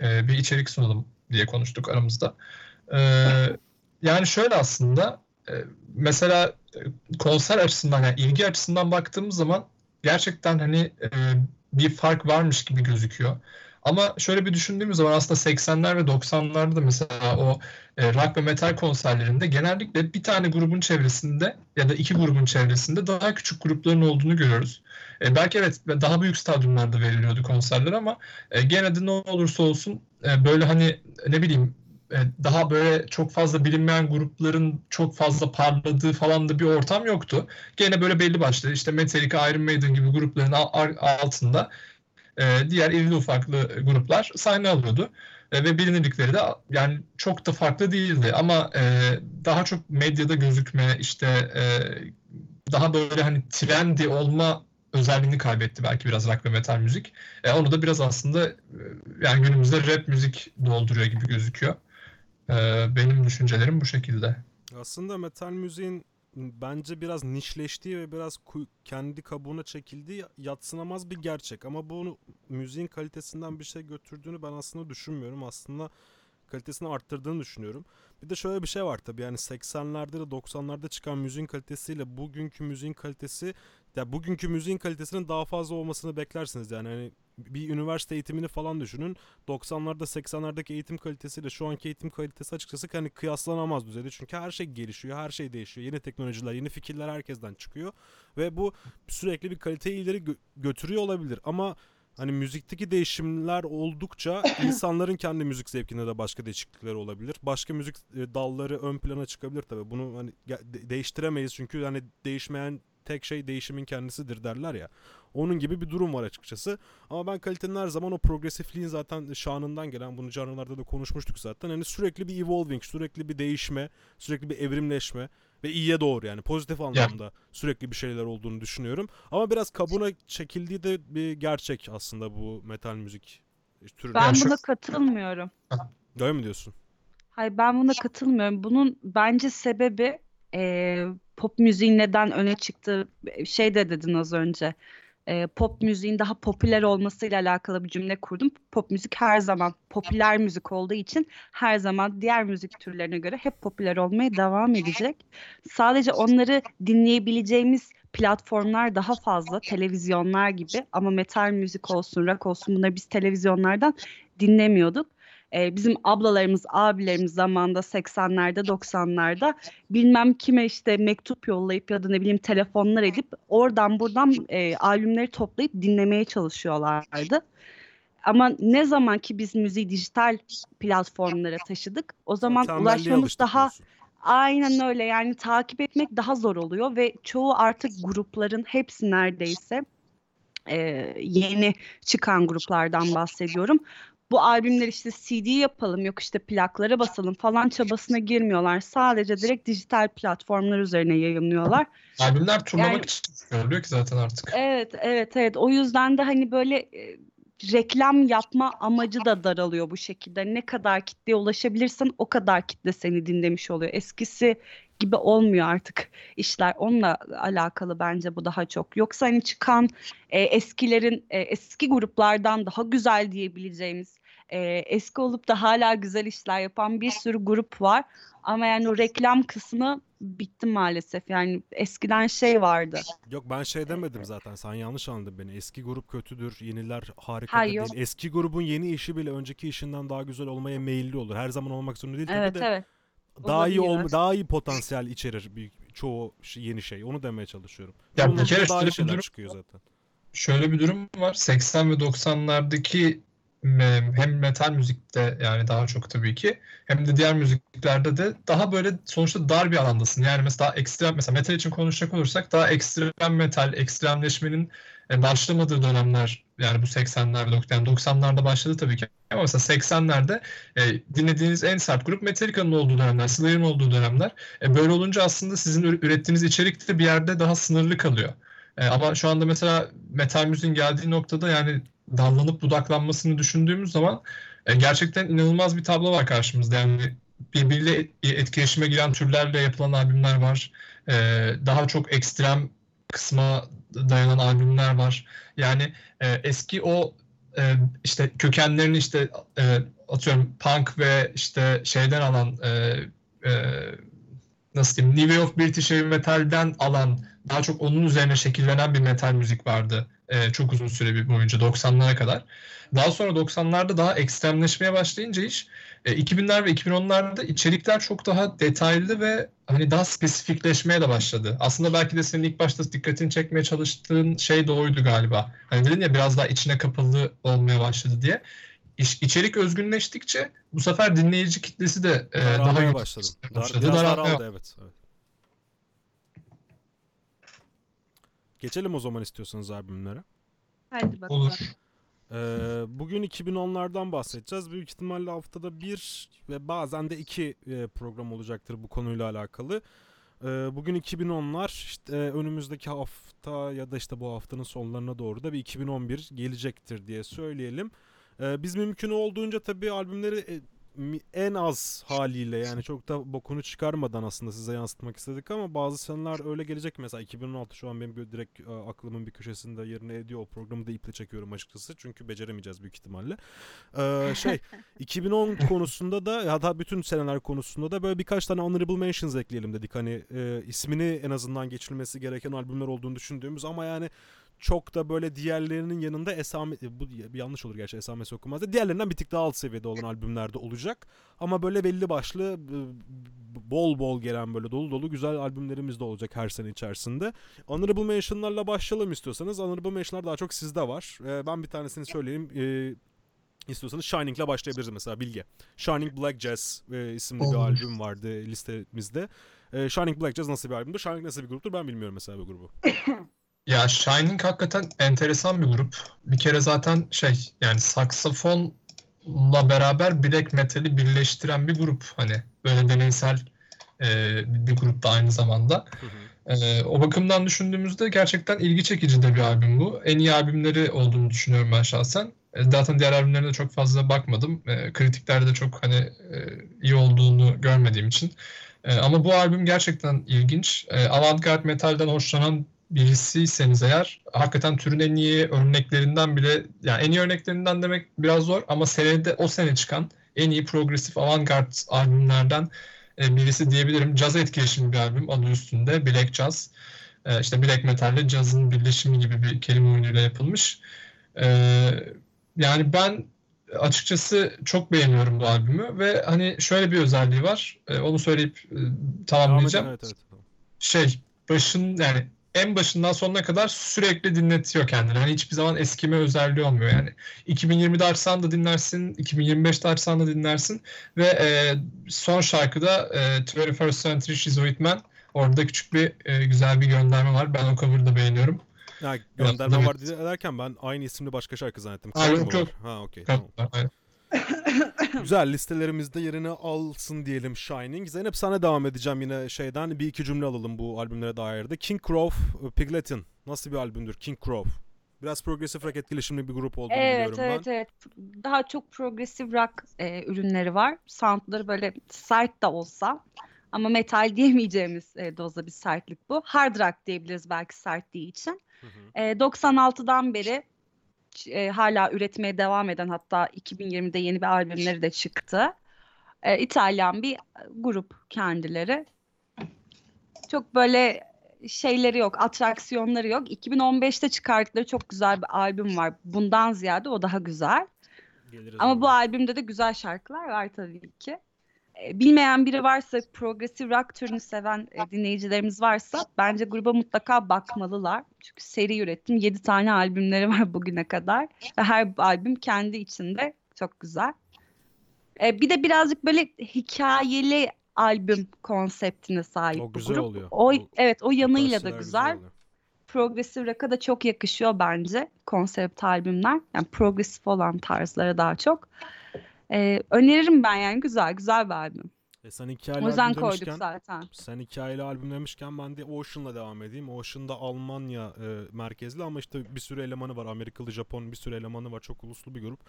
e, bir içerik sunalım diye konuştuk aramızda. E, yani şöyle aslında e, mesela e, konser açısından yani ilgi açısından baktığımız zaman gerçekten hani e, bir fark varmış gibi gözüküyor. Ama şöyle bir düşündüğümüz zaman aslında 80'ler ve 90'larda da mesela o e, rock ve metal konserlerinde genellikle bir tane grubun çevresinde ya da iki grubun çevresinde daha küçük grupların olduğunu görüyoruz. E, belki evet daha büyük stadyumlarda veriliyordu konserler ama e, gene de ne olursa olsun e, böyle hani ne bileyim e, daha böyle çok fazla bilinmeyen grupların çok fazla parladığı falan da bir ortam yoktu. Gene böyle belli başlı işte Metallica, Iron Maiden gibi grupların al- al- altında e, diğer irili ufaklı gruplar sahne alıyordu. E, ve bilinirlikleri de yani çok da farklı değildi ama e, daha çok medyada gözükme işte e, daha böyle hani trendy olma özelliğini kaybetti belki biraz rock ve metal müzik. E, onu da biraz aslında e, yani günümüzde rap müzik dolduruyor gibi gözüküyor. E, benim düşüncelerim bu şekilde. Aslında metal müziğin bence biraz nişleştiği ve biraz kendi kabuğuna çekildiği yadsınamaz bir gerçek. Ama bunu müziğin kalitesinden bir şey götürdüğünü ben aslında düşünmüyorum. Aslında kalitesini arttırdığını düşünüyorum. Bir de şöyle bir şey var tabii yani 80'lerde de 90'larda çıkan müziğin kalitesiyle bugünkü müziğin kalitesi ya bugünkü müziğin kalitesinin daha fazla olmasını beklersiniz yani hani bir üniversite eğitimini falan düşünün. 90'larda 80'lerdeki eğitim kalitesiyle şu anki eğitim kalitesi açıkçası hani kıyaslanamaz düzeyde. Çünkü her şey gelişiyor, her şey değişiyor. Yeni teknolojiler, yeni fikirler herkesten çıkıyor ve bu sürekli bir kaliteyi ileri gö- götürüyor olabilir ama hani müzikteki değişimler oldukça [LAUGHS] insanların kendi müzik zevkinde de başka değişiklikler olabilir. Başka müzik e, dalları ön plana çıkabilir tabii. Bunu hani değiştiremeyiz çünkü hani değişmeyen tek şey değişimin kendisidir derler ya. Onun gibi bir durum var açıkçası. Ama ben kalitenin her zaman o progresifliğin zaten şanından gelen bunu canlılarda da konuşmuştuk zaten. Hani sürekli bir evolving, sürekli bir değişme, sürekli bir evrimleşme ve iyiye doğru yani pozitif anlamda sürekli bir şeyler olduğunu düşünüyorum. Ama biraz kabuğuna çekildiği de bir gerçek aslında bu metal müzik türü. Ben Yani şu- buna katılmıyorum. Öyle mi diyorsun? Hayır ben buna katılmıyorum. Bunun bence sebebi eee, pop müziğin neden öne çıktığı şey de dedin az önce. Eee, pop müziğin daha popüler olmasıyla alakalı bir cümle kurdum. Pop müzik her zaman popüler müzik olduğu için her zaman diğer müzik türlerine göre hep popüler olmaya devam edecek. Sadece onları dinleyebileceğimiz platformlar daha fazla, televizyonlar gibi ama metal müzik olsun, rock olsun bunları biz televizyonlardan dinlemiyorduk. Ee, bizim ablalarımız, abilerimiz zamanında 80'lerde, 90'larda bilmem kime işte mektup yollayıp ya da ne bileyim telefonlar edip oradan buradan e, albümleri toplayıp dinlemeye çalışıyorlardı. Ama ne zaman ki biz müziği dijital platformlara taşıdık, o zaman Tembelliğe ulaşmamız daha diyorsun. Aynen öyle yani takip etmek daha zor oluyor ve çoğu artık grupların hepsi neredeyse e, yeni çıkan gruplardan bahsediyorum. Bu albümler işte CD yapalım yok işte plaklara basalım falan çabasına girmiyorlar. Sadece direkt dijital platformlar üzerine yayınlıyorlar. Albümler turlamak Yani- için çıkarılıyor ki zaten artık. Evet, evet, evet. O yüzden de hani böyle e, reklam yapma amacı da daralıyor bu şekilde. Ne kadar kitleye ulaşabilirsen o kadar kitle seni dinlemiş oluyor. Eskisi gibi olmuyor artık işler. Onunla alakalı bence bu daha çok. Yoksa hani çıkan e, eskilerin e, eski gruplardan daha güzel diyebileceğimiz e, eski olup da hala güzel işler yapan bir sürü grup var. Ama yani o reklam kısmı bitti maalesef. Yani eskiden şey vardı. Yok ben şey demedim zaten. Sen yanlış anladın beni. Eski grup kötüdür, yeniler harika Ha, da yok. değil. Eski grubun yeni işi bile önceki işinden daha güzel olmaya meyilli olur. Her zaman olmak zorunda değil tabii Evet de. evet. Daha iyi olma, daha iyi potansiyel içerir bir çoğu şey- yeni şey. Onu demeye çalışıyorum. Ya Onun bir kere daha iyi şöyle bir şeyler durum çıkıyor zaten. Şöyle bir durum var. 80 ve 90'lardaki me- hem metal müzikte yani daha çok tabii ki hem de diğer müziklerde de daha böyle sonuçta dar bir alandasın. Yani mesela daha ekstrem mesela metal için konuşacak olursak daha ekstrem metal, ekstremleşmenin e, başlamadığı dönemler yani bu 80'ler, dok- yani 90'larda başladı tabii ki. Ama mesela 80'lerde e, dinlediğiniz en sert grup Metallica'nın olduğu dönemler, Slayer'ın olduğu dönemler. E, böyle olunca aslında sizin ür- ürettiğiniz içerik de bir yerde daha sınırlı kalıyor. E, ama şu anda mesela metal müziğin geldiği noktada yani dallanıp budaklanmasını düşündüğümüz zaman e, gerçekten inanılmaz bir tablo var karşımızda. Yani birbiriyle et- etkileşime giren türlerle yapılan albümler var. Ee, daha çok ekstrem kısma dayanan albümler var. Yani e, eski o e, işte kökenlerini işte e, atıyorum punk ve işte şeyden alan e, e, nasıl diyeyim New Wave British Heavy Metal'den alan daha çok onun üzerine şekillenen bir metal müzik vardı e, çok uzun süre bir boyunca 90'lara kadar. Daha sonra 90'larda daha ekstremleşmeye başlayınca iş e, 2000'ler ve 2010'larda içerikler çok daha detaylı ve hani daha spesifikleşmeye de başladı. Aslında belki de senin ilk başta dikkatini çekmeye çalıştığın şey de oydu galiba. Hani dedin ya biraz daha içine kapalı olmaya başladı diye. İş, içerik özgünleştikçe bu sefer dinleyici kitlesi de e, daha başladım. Dar, başladı. Daralmaya daraldı evet. evet. Geçelim o zaman istiyorsanız albümlere. Hadi bakalım. olur. Ee, bugün 2010'lardan bahsedeceğiz. Büyük ihtimalle haftada bir ve bazen de iki e, program olacaktır bu konuyla alakalı. Ee, bugün 2010'lar işte e, önümüzdeki hafta ya da işte bu haftanın sonlarına doğru da bir 2011 gelecektir diye söyleyelim. Ee, biz mümkün olduğunca tabii albümleri e, en az haliyle yani çok da bokunu çıkarmadan aslında size yansıtmak istedik ama bazı seneler öyle gelecek mesela 2016 şu an benim direkt e, aklımın bir köşesinde yerini ediyor o programı da iple çekiyorum açıkçası çünkü beceremeyeceğiz büyük ihtimalle. Ee, şey [LAUGHS] 2010 konusunda da da bütün seneler konusunda da böyle birkaç tane honorable mentions ekleyelim dedik hani e, ismini en azından geçilmesi gereken albümler olduğunu düşündüğümüz ama yani çok da böyle diğerlerinin yanında esame e, bu bir yanlış olur gerçi esamesi okunmaz da diğerlerinden bir tık daha alt seviyede olan albümlerde olacak. Ama böyle belli başlı e, bol bol gelen böyle dolu dolu güzel albümlerimiz de olacak her sene içerisinde. Honorable Mention'larla başlayalım istiyorsanız. Honorable Mention'lar daha çok sizde var. E, ben bir tanesini söyleyeyim. E, istiyorsanız Shining'le başlayabiliriz mesela Bilge. Shining Black Jazz e, isimli bir Olur. albüm vardı listemizde. E, Shining Black Jazz nasıl bir albümdür? Shining nasıl bir gruptur ben bilmiyorum mesela bu grubu. [LAUGHS] Ya Shining hakikaten enteresan bir grup. Bir kere zaten şey yani saksafonla beraber black metal'i birleştiren bir grup. Hani böyle deneysel e, bir grup da aynı zamanda. E, o bakımdan düşündüğümüzde gerçekten ilgi çekici de bir albüm bu. En iyi albümleri olduğunu düşünüyorum ben şahsen. E, Zaten diğer albümlerine de çok fazla bakmadım. E, kritiklerde de çok hani e, iyi olduğunu görmediğim için. E, ama bu albüm gerçekten ilginç. E, avantgard metalden hoşlanan birisiyseniz eğer hakikaten türün en iyi örneklerinden bile yani en iyi örneklerinden demek biraz zor ama senede o sene çıkan en iyi progresif avantgard albümlerden e, birisi diyebilirim. Caz etkileşimli bir albüm adı üstünde Black Jazz. E, işte Black Metal ile cazın birleşimi gibi bir kelime oyunuyla yapılmış. E, yani ben açıkçası çok beğeniyorum bu albümü ve hani şöyle bir özelliği var. E, onu söyleyip e, Devam tamamlayacağım. edin, evet, evet. Şey başın yani en başından sonuna kadar sürekli dinletiyor kendini. Hani hiçbir zaman eskime özelliği olmuyor yani. 2020'de açsan da dinlersin, 2025'te açsan da dinlersin ve e, son şarkıda e, 21st Century Schizoid Man orada küçük bir e, güzel bir gönderme var. Ben o cover'ı da beğeniyorum. Ya gönderme evet. var derken ben aynı isimli başka şarkı zannettim. Ha, yok, yok. Ha okey tamam. Aynen. [CLEARS THROAT] Güzel listelerimizde yerini alsın diyelim Shining. Zeynep sana devam edeceğim yine şeyden bir iki cümle alalım bu albümlere dair de. King Crow, Pigletin nasıl bir albümdür King Crow? Biraz progresif rock etkileşimli bir grup olduğunu Evet, biliyorum evet, ben. evet. Daha çok progresif rock e, ürünleri var. Soundları böyle sert de olsa ama metal diyemeyeceğimiz e, dozda bir sertlik bu. Hard rock diyebiliriz belki sertliği için. Hı hı. E, 96'dan beri e, hala üretmeye devam eden hatta 2020'de yeni bir albümleri de çıktı. E, İtalyan bir grup kendileri. Çok böyle şeyleri yok, atraksiyonları yok. 2015'te çıkarttıkları çok güzel bir albüm var. Bundan ziyade o daha güzel. Geliriz Ama ona. bu albümde de güzel şarkılar var tabii ki. E, Bilmeyen biri varsa, progresif rock türünü seven e, dinleyicilerimiz varsa bence gruba mutlaka bakmalılar. Çünkü seri ürettim. 7 tane albümleri var [LAUGHS] bugüne kadar. Ve her albüm kendi içinde çok güzel. E, bir de birazcık böyle hikayeli albüm konseptine sahip O bu güzel grup. oluyor. O, O- evet o yanıyla da güzel. oluyor. Progresif rock'a da çok yakışıyor bence konsept albümler. Yani progresif olan tarzlara daha çok. Ee, öneririm ben yani güzel güzel bir albüm. E sen hikayeli O yüzden albüm koyduk demişken, zaten. sen hikayeli albüm demişken ben de Ocean'la devam edeyim. Ocean'da Almanya e, merkezli ama işte bir sürü elemanı var. Amerikalı, Japon bir sürü elemanı var. Çok uluslu bir grup.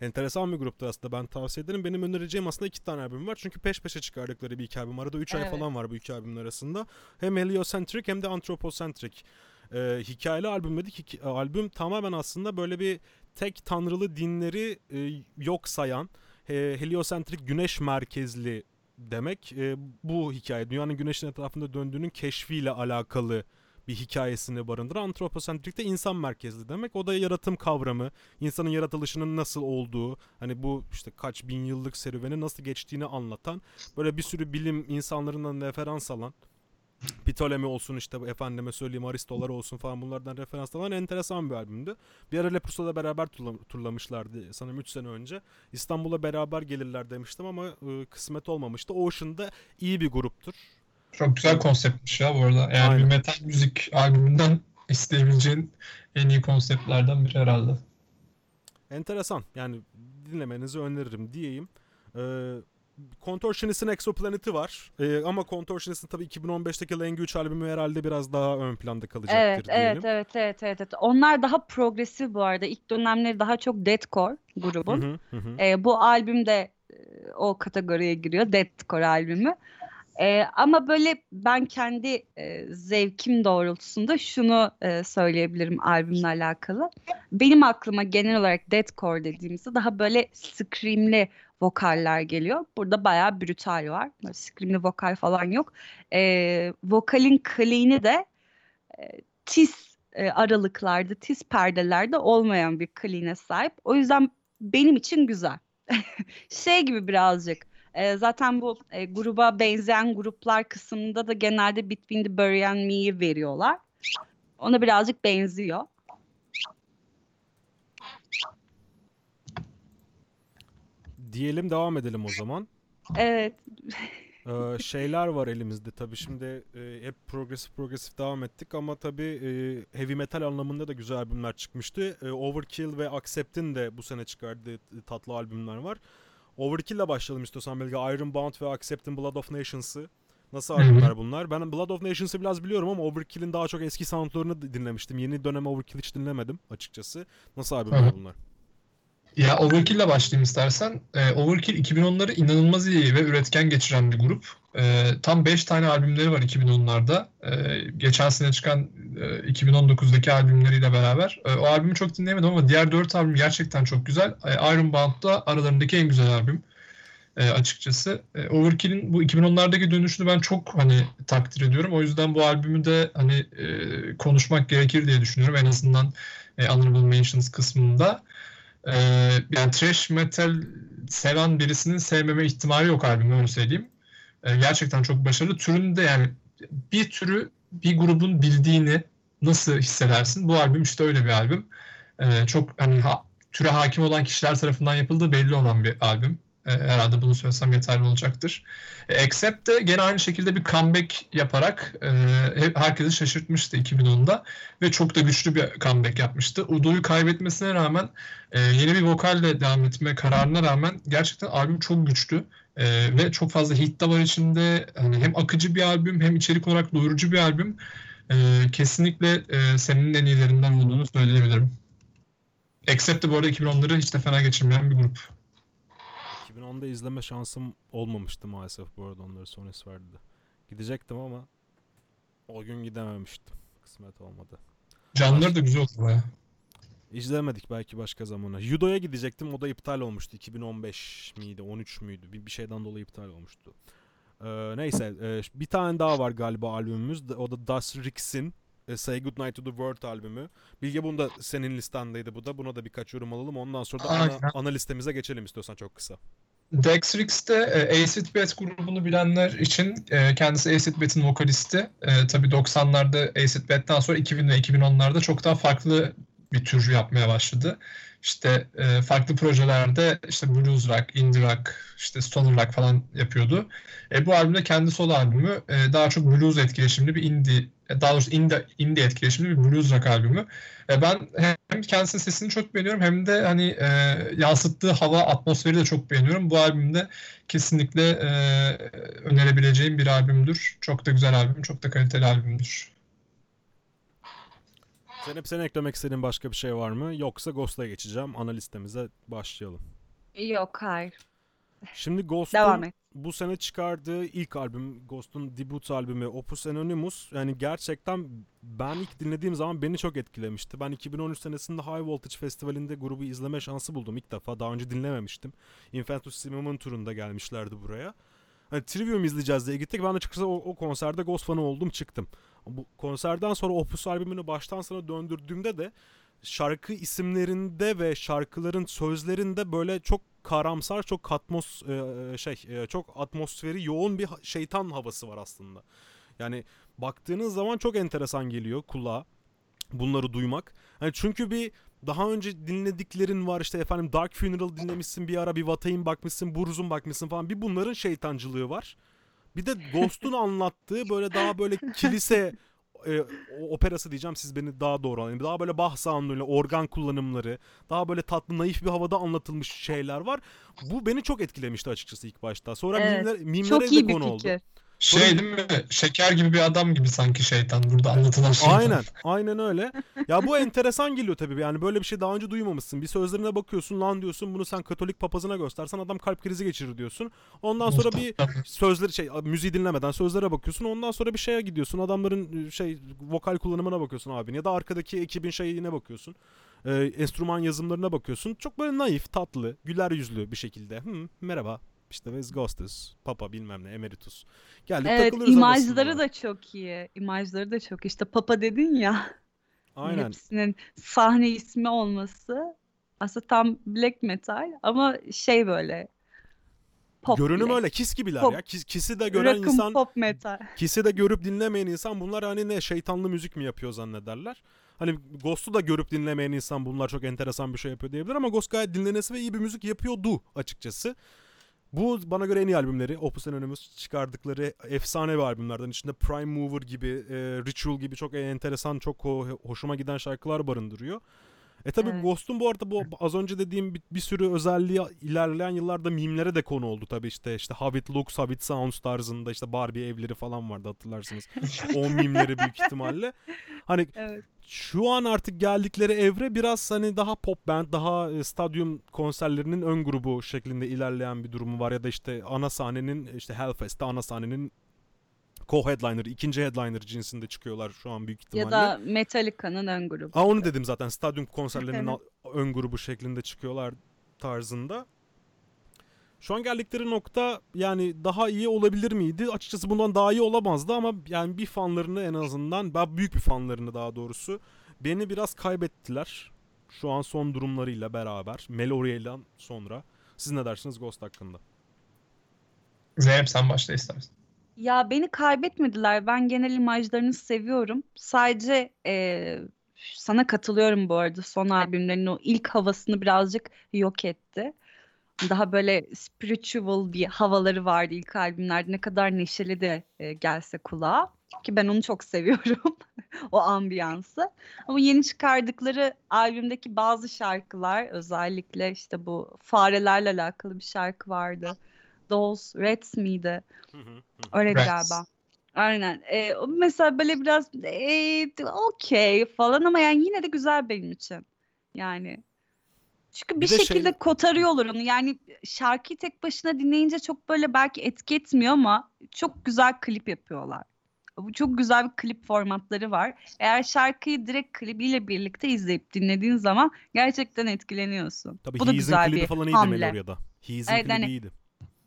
Enteresan bir gruptu aslında ben tavsiye ederim. Benim önereceğim aslında iki tane albüm var. Çünkü peş peşe çıkardıkları bir iki albüm. Arada 3 ay Evet. falan var bu iki albümün arasında. Hem heliocentric hem de anthropocentric. E, hikayeli albüm dedik. Hiki- albüm tamamen aslında böyle bir tek tanrılı dinleri e, yok sayan, e, heliosentrik güneş merkezli demek e, bu hikaye dünyanın güneşin etrafında döndüğünün keşfiyle alakalı bir hikayesini barındıran antroposentrik de insan merkezli demek. O da yaratım kavramı, insanın yaratılışının nasıl olduğu, hani bu işte kaç bin yıllık serüveni nasıl geçtiğini anlatan, böyle bir sürü bilim insanlarından referans alan, Ptolemy olsun işte efendime söyleyeyim Aristolar olsun falan bunlardan referans alan enteresan bir albümdü. Bir ara Leprosa'da beraber turla- turlamışlardı sanırım 3 sene önce. İstanbul'a beraber gelirler demiştim ama e, kısmet olmamıştı. Ocean'da iyi bir gruptur. Çok güzel konseptmiş ya bu arada. Yani Aynen. bir metal müzik albümünden isteyebileceğin en iyi konseptlerden biri herhalde. Enteresan. Yani dinlemenizi öneririm diyeyim. Ee, Contortionist'in Exoplanet'i var. Ee, ama Contortionist'in tabii 2015'teki Language albümü herhalde biraz daha ön planda kalacaktır Evet, diyelim. evet, evet, evet, evet, evet. Onlar daha progresif bu arada. İlk dönemleri daha çok deathcore grubun. hı, hı hı. Ee, bu albüm de e, o kategoriye giriyor. Deathcore albümü. Ee, ama böyle ben kendi e, zevkim doğrultusunda şunu e, söyleyebilirim albümle alakalı. Benim aklıma genel olarak deathcore dediğimizde daha böyle screamli vokaller geliyor. Burada bayağı brutal var. Böyle screamli vokal falan yok. Ee, vokalin clean'i de e, tiz e, aralıklarda, tiz perdelerde olmayan bir clean'e sahip. O yüzden benim için güzel. [LAUGHS] Şey gibi birazcık. e, zaten bu e, gruba benzeyen gruplar kısmında da genelde Between the Bury and Me'yi veriyorlar. Ona birazcık benziyor. Diyelim devam edelim o zaman. Evet. Ee, şeyler var elimizde tabii şimdi e, hep progresif progresif devam ettik ama tabii e, heavy metal anlamında da güzel albümler çıkmıştı. E, Overkill ve Accept'in de bu sene çıkardığı tatlı albümler var. Overkill'le başlayalım istiyorsan Belge. Iron Bound ve Accept'in Blood of Nations'ı. Nasıl albümler bunlar? Ben Blood of Nations'ı biraz biliyorum ama Overkill'in daha çok eski soundlarını dinlemiştim. Yeni dönem Overkill hiç dinlemedim açıkçası. Nasıl albümler bunlar? Ya Overkill'le başlayayım istersen. Ee, Overkill 2010'ları inanılmaz iyi ve üretken geçiren bir grup. Ee, tam 5 tane albümleri var 2010'larda. Ee, geçen sene çıkan e, 2019'daki albümleriyle beraber. Ee, o albümü çok dinleyemedim ama diğer 4 albüm gerçekten çok güzel. Ee, Iron Bound da aralarındaki en güzel albüm e, açıkçası. E, Overkill'in bu 2010'lardaki dönüşünü ben çok hani takdir ediyorum. O yüzden bu albümü de hani e, konuşmak gerekir diye düşünüyorum. En azından e, Honorable Mentions kısmında. Ee, yani thrash metal seven birisinin sevmeme ihtimali yok albümü öyle söyleyeyim. Ee, gerçekten çok başarılı. Türünde yani bir türü bir grubun bildiğini nasıl hissedersin? Bu albüm işte öyle bir albüm. Ee, çok hani ha- türe hakim olan kişiler tarafından yapıldığı belli olan bir albüm. Ee, herhalde bunu söylesem yeterli olacaktır. E, Accept de gene aynı şekilde bir comeback yaparak e, herkesi şaşırtmıştı 2010'da ve çok da güçlü bir comeback yapmıştı. Udo'yu kaybetmesine rağmen e, yeni bir vokalle devam etme kararına rağmen gerçekten albüm çok güçlü E, ve çok fazla hit de var içinde. Hani hem akıcı bir albüm hem içerik olarak doyurucu bir albüm. E, kesinlikle e, senin en iyilerinden olduğunu söyleyebilirim. Except de bu arada 2010'ları hiç de fena geçirmeyen bir grup. 2010'da izleme şansım olmamıştı maalesef bu arada onları sonrası vardı. Gidecektim ama o gün gidememiştim. Kısmet olmadı. Canlıları da güzel oldu baya. İzlemedik belki başka zamana. Judo'ya gidecektim o da iptal olmuştu. 2015 miydi 13 müydü bir, bir şeyden dolayı iptal olmuştu. Ee, neyse e, bir tane daha var galiba albümümüz. O da Das Rix'in Say Goodnight to the World albümü. Bilge bunu da senin listendeydi bu da. Buna da birkaç yorum alalım. Ondan sonra da ana, ana listemize geçelim istiyorsan çok kısa. Dexrix'te e, Acid Bat grubunu bilenler için e, kendisi Acid Bat'in vokalisti. E, tabii 90'larda Acid Bat'ten sonra 2000 ve 2010'larda çok daha farklı bir tür yapmaya başladı. İşte e, farklı projelerde işte blues rock, indie rock, işte stoner rock falan yapıyordu. E, bu albümde kendi solo albümü e, daha çok blues etkileşimli bir indie, e, daha doğrusu indie, indie etkileşimli bir blues rock albümü. E, ben hem kendisinin sesini çok beğeniyorum hem de hani e, yansıttığı hava, atmosferi de çok beğeniyorum. Bu albümde kesinlikle e, önerebileceğim bir albümdür. Çok da güzel albüm, çok da kaliteli albümdür. Zeynep senin eklemek istediğin başka bir şey var mı? Yoksa Ghost'a geçeceğim. Ana listemize başlayalım. Yok hayır. Şimdi Ghost'un bu sene çıkardığı ilk albüm, Ghost'un debut albümü Opus Anonymous yani gerçekten ben ilk dinlediğim zaman beni çok etkilemişti. Ben 2013 senesinde High Voltage Festivali'nde grubu izleme şansı buldum ilk defa. Daha önce dinlememiştim. Infantus Simum'un turunda gelmişlerdi buraya. Hani Trivium izleyeceğiz diye gittik. Ben de açıkçası o, o konserde Ghost fanı oldum çıktım. Bu konserden sonra Opus albümünü baştan sona döndürdüğümde de şarkı isimlerinde ve şarkıların sözlerinde böyle çok karamsar, çok katmos e, şey, e, çok atmosferi yoğun bir şeytan havası var aslında. Yani baktığınız zaman çok enteresan geliyor kulağa bunları duymak. Yani çünkü bir daha önce dinlediklerin var işte efendim Dark Funeral dinlemişsin bir ara bir Vatay'ın bakmışsın, Burzum bakmışsın falan. Bir bunların şeytancılığı var. Bir de Ghost'un anlattığı böyle daha böyle kilise e, operası diyeceğim siz beni daha doğru anlayın. Daha böyle Bach sound'uyla organ kullanımları, daha böyle tatlı naif bir havada anlatılmış şeyler var. Bu beni çok etkilemişti açıkçası ilk başta. Sonra Evet, mimler, mimlere Çok de konu oldu. Şey değil mi? Şeker gibi bir adam gibi sanki şeytan burada anlatılan şey. Aynen, aynen öyle. Ya bu enteresan geliyor tabii. Yani böyle bir şey daha önce duymamışsın. Bir sözlerine bakıyorsun, lan diyorsun bunu sen Katolik papazına göstersen adam kalp krizi geçirir diyorsun. Ondan sonra bir sözleri şey müziği dinlemeden sözlere bakıyorsun. Ondan sonra bir şeye gidiyorsun. Adamların şey vokal kullanımına bakıyorsun abin ya da arkadaki ekibin şeyine bakıyorsun. Ee, enstrüman yazımlarına bakıyorsun. Çok böyle naif, tatlı, güler yüzlü bir şekilde. Hı, merhaba. İşte biz Ghostus, Papa bilmem ne, Emeritus. Geldik Evet, takılıyoruz imajları da çok iyi. İmajları da çok. İşte Papa dedin ya. [LAUGHS] Aynen. Hepsinin sahne ismi olması aslında tam black metal ama şey böyle pop Görünüm black. öyle kis gibiler Pop. ya. Kis, kisi de gören Rock'ın insan pop metal. [LAUGHS] Kisi de görüp dinlemeyen insan bunlar hani ne şeytanlı müzik mi yapıyor zannederler. Hani Ghost'u da görüp dinlemeyen insan bunlar çok enteresan bir şey yapıyor diyebilir ama Ghost gayet dinlenesi ve iyi bir müzik yapıyordu açıkçası. Bu bana göre en iyi albümleri. Opus Anonymous çıkardıkları efsane bir albümlerden. içinde Prime Mover gibi, e, Ritual gibi çok enteresan, çok ho- hoşuma giden şarkılar barındırıyor. E tabi Evet. Ghost'un bu arada bu az önce dediğim bir, bir sürü özelliği ilerleyen yıllarda mimlere de konu oldu tabi işte işte How It Looks, How It Sounds tarzında işte Barbie evleri falan vardı hatırlarsınız. o [LAUGHS] mimleri büyük ihtimalle. Hani Evet. şu an artık geldikleri evre biraz hani daha pop band, daha e, stadyum konserlerinin ön grubu şeklinde ilerleyen bir durumu var ya da işte ana sahnenin işte Hellfest'te ana sahnenin co-headliner, ikinci headliner cinsinde çıkıyorlar şu an büyük ihtimalle. Ya da Metallica'nın ön grubu. Aa onu dedim zaten stadyum konserlerinin ön grubu şeklinde çıkıyorlar tarzında. Şu an geldikleri nokta yani daha iyi olabilir miydi? Açıkçası bundan daha iyi olamazdı ama yani bir fanlarını en azından, ben büyük bir fanlarını daha doğrusu beni biraz kaybettiler. Şu an son durumlarıyla beraber. Meloria'dan sonra. Siz ne dersiniz Ghost hakkında? Zeynep sen başla istersen. Ya beni kaybetmediler. Ben genel imajlarını seviyorum. Sadece eee, sana katılıyorum bu arada. Son albümlerinin o ilk havasını birazcık yok etti. Daha böyle spiritual bir havaları vardı ilk albümlerde. Ne kadar neşeli de e, gelse kulağa. Ki ben onu çok [LAUGHS] seviyorum. O ambiyansı. Ama yeni çıkardıkları albümdeki bazı şarkılar özellikle işte bu farelerle alakalı bir şarkı vardı. Dolls, Rats miydi? Öyle Rats. galiba. Aynen. Ee, mesela böyle biraz ee, okey falan ama yani yine de güzel benim için. Yani çünkü bir, Bir şey- şekilde kotarıyorlar onu. Yani şarkıyı tek başına dinleyince çok böyle belki etki etmiyor ama çok güzel klip yapıyorlar. Bu çok güzel bir klip formatları var. Eğer şarkıyı direkt klibiyle birlikte izleyip dinlediğin zaman gerçekten etkileniyorsun. Tabii Bu da güzel klibi bir falan iyiydi hamle. Meloria'da. He's'in Evet, klibi hani- iyiydi.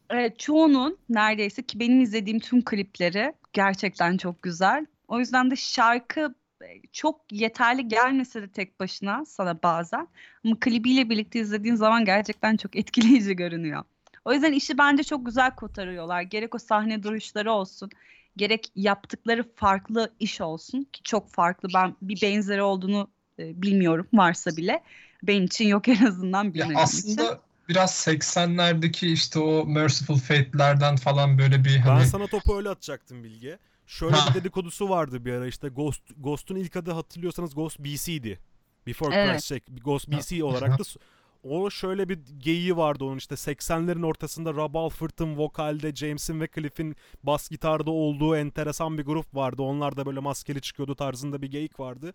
Evet, çoğunun neredeyse ki benim izlediğim tüm klipleri gerçekten çok güzel. O yüzden de şarkı e, çok yeterli gelmese de tek başına sana bazen ama klibiyle birlikte izlediğin zaman gerçekten çok etkileyici görünüyor. O yüzden işi bence çok güzel kotarıyorlar. Gerek o sahne duruşları olsun, gerek yaptıkları farklı iş olsun ki çok farklı. Ben bir benzeri olduğunu e, bilmiyorum varsa bile. Benim için yok en azından Ya bilmediğim için. Biraz 80'lerdeki işte o Merciful Fate'lerden falan böyle bir Ben hani sana topu öyle atacaktım Bilge. Şöyle Ha. bir dedikodusu vardı bir ara işte Ghost Ghost'un ilk adı hatırlıyorsanız Ghost BC'di. Before Evet. Christ şey, Ghost BC olarak da o şöyle bir geyiği vardı onun işte 80'lerin ortasında Rob Halford'ın vokalde, James'in ve Cliff'in bas gitarda olduğu enteresan bir grup vardı. Onlar da böyle maskeli çıkıyordu tarzında bir geyik vardı.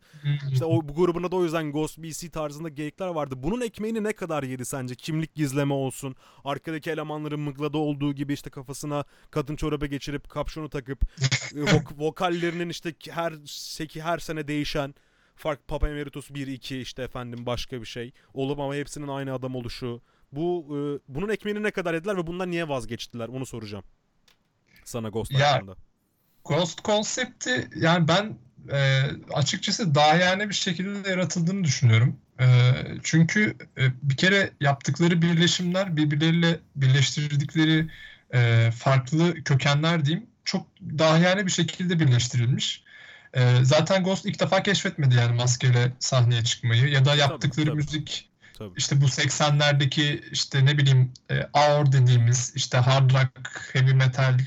İşte o bu grubuna da o yüzden Ghost BC tarzında geyikler vardı. Bunun ekmeğini ne kadar yedi sence? Kimlik gizleme olsun. Arkadaki elemanların mıglada olduğu gibi işte kafasına kadın çorabı geçirip kapşonu takıp [LAUGHS] e, vok- vokallerinin işte her seki her sene değişen fark Papa Emeritus 1 2 işte efendim başka bir şey olup ama hepsinin aynı adam oluşu. Bu e, bunun ekmeğini ne kadar yediler ve bundan niye vazgeçtiler? Onu soracağım. Sana Ghost Ya, hakkında. Ghost konsepti yani ben e, açıkçası dahiyane bir şekilde yaratıldığını düşünüyorum. E, çünkü e, bir kere yaptıkları birleşimler birbirleriyle birleştirdikleri e, farklı kökenler diyeyim çok dahiyane bir şekilde birleştirilmiş. E, zaten Ghost ilk defa keşfetmedi yani maskeyle sahneye çıkmayı ya da yaptıkları tabii. müzik Tabii. işte bu 80'lerdeki işte ne bileyim e, AOR dediğimiz işte hard rock, heavy metal,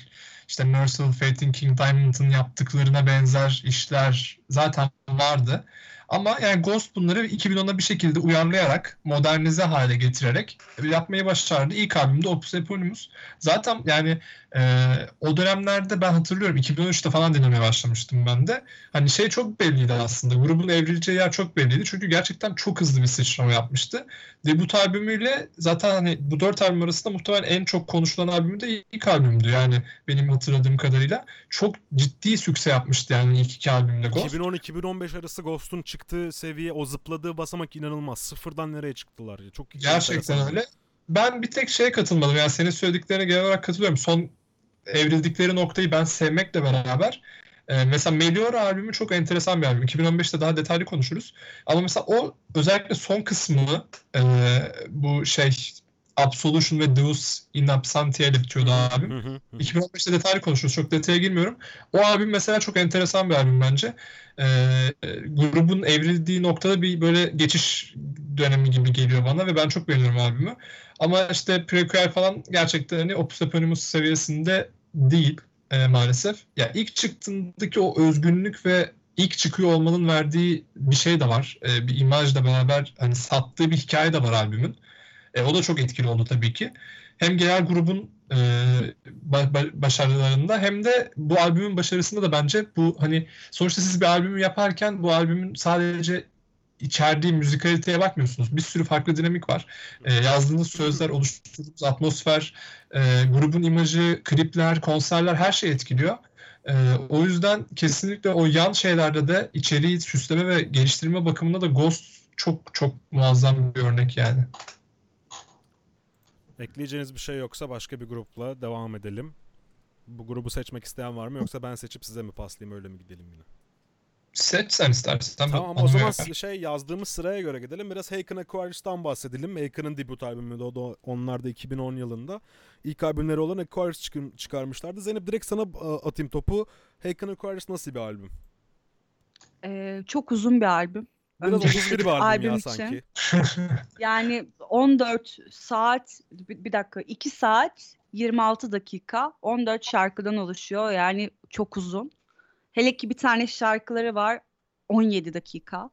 işte Merciful Fate'in King Diamond'ın yaptıklarına benzer işler zaten vardı. Ama yani Ghost bunları 2010'a bir şekilde uyarlayarak, modernize hale getirerek yapmayı başardı. İlk albümde Opus Eponymus. Zaten yani e, o dönemlerde ben hatırlıyorum 2013'te falan dinlemeye başlamıştım ben de. Hani şey çok belliydi aslında. Grubun evrileceği yer çok belliydi. Çünkü gerçekten çok hızlı bir sıçrama yapmıştı. Debut albümüyle zaten hani bu dört albüm arasında muhtemelen en çok konuşulan albümü de ilk albümdü. Yani benim hatırladığım kadarıyla. Çok ciddi sükse yapmıştı yani ilk iki albümde Ghost. 2010-2015 arası Ghost'un çıktığı seviye, o zıpladığı basamak inanılmaz. Sıfırdan nereye çıktılar ya. Çok Gerçekten enteresan. öyle. Ben bir tek şeye katılmadım. Yani senin söylediklerine genel olarak katılıyorum. Son evrildikleri noktayı ben sevmekle beraber e, mesela Meliora albümü çok enteresan bir albüm. 2015'te daha detaylı konuşuruz. Ama mesela o özellikle son kısmını e, bu şey Absolution ve Deus in Absentia hı hı. 2015'te detaylı konuşuruz. Çok detaya girmiyorum. O albüm mesela çok enteresan bir albüm bence. Ee, e, grubun evrildiği noktada bir böyle geçiş dönemi gibi geliyor bana ve ben çok beğeniyorum albümü. Ama işte Prequel falan gerçekten hani Opus Eponymus seviyesinde değil e, maalesef. Ya ilk çıktığındaki o özgünlük ve ilk çıkıyor olmanın verdiği bir şey de var. E, bir imajla beraber hani sattığı bir hikaye de var albümün. E, o da çok etkili oldu tabii ki. Hem genel grubun e, ba- ba- başarılarında hem de bu albümün başarısında da bence bu hani sonuçta siz bir albümü yaparken bu albümün sadece içerdiği müzikaliteye bakmıyorsunuz. Bir sürü farklı dinamik var. E, yazdığınız sözler, oluşturduğunuz atmosfer, e, grubun imajı, klipler, konserler her şey etkiliyor. E, o yüzden kesinlikle o yan şeylerde de içeriği süsleme ve geliştirme bakımında da Ghost çok çok muazzam bir örnek yani. Ekleyeceğiniz bir şey yoksa başka bir grupla devam edelim. Bu grubu seçmek isteyen var mı yoksa ben seçip size mi paslayayım öyle mi gidelim yine? Seç sen istersen. Tamam Bana o zaman uyar. şey yazdığımız sıraya göre gidelim. Biraz Haken Aquarius'tan bahsedelim. Haken'ın debut albümü de o da onlar da 2010 yılında. İlk albümleri olan Aquarius çıkın- çıkarmışlardı. Zeynep direkt sana a, atayım topu. Haken Aquarius nasıl bir albüm? Ee, çok uzun bir albüm. Biraz Öncelikle 31 bir albüm, albüm ya için. sanki. [LAUGHS] Yani 14 saat, bir, bir dakika 2 saat 26 dakika 14 şarkıdan oluşuyor. Yani çok uzun. Hele ki bir tane şarkıları var 17 dakika.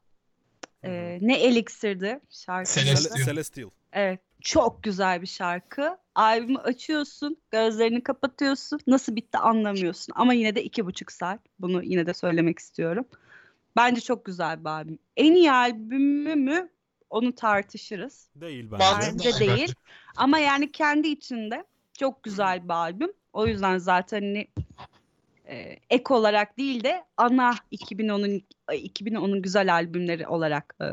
Ee, ne Elixir'di şarkısı. Celestial. Cel- Celestial. Evet. Çok güzel bir şarkı. Albümü açıyorsun, gözlerini kapatıyorsun. Nasıl bitti anlamıyorsun. Ama yine de iki buçuk saat. Bunu yine de söylemek istiyorum. Bence çok güzel bir albüm. En iyi albümü mü? Onu tartışırız. Değil bence. Bence değil. Ama yani kendi içinde çok güzel bir albüm. O yüzden zaten hani e, ek olarak değil de ana 2010'un 2010'un güzel albümleri olarak e,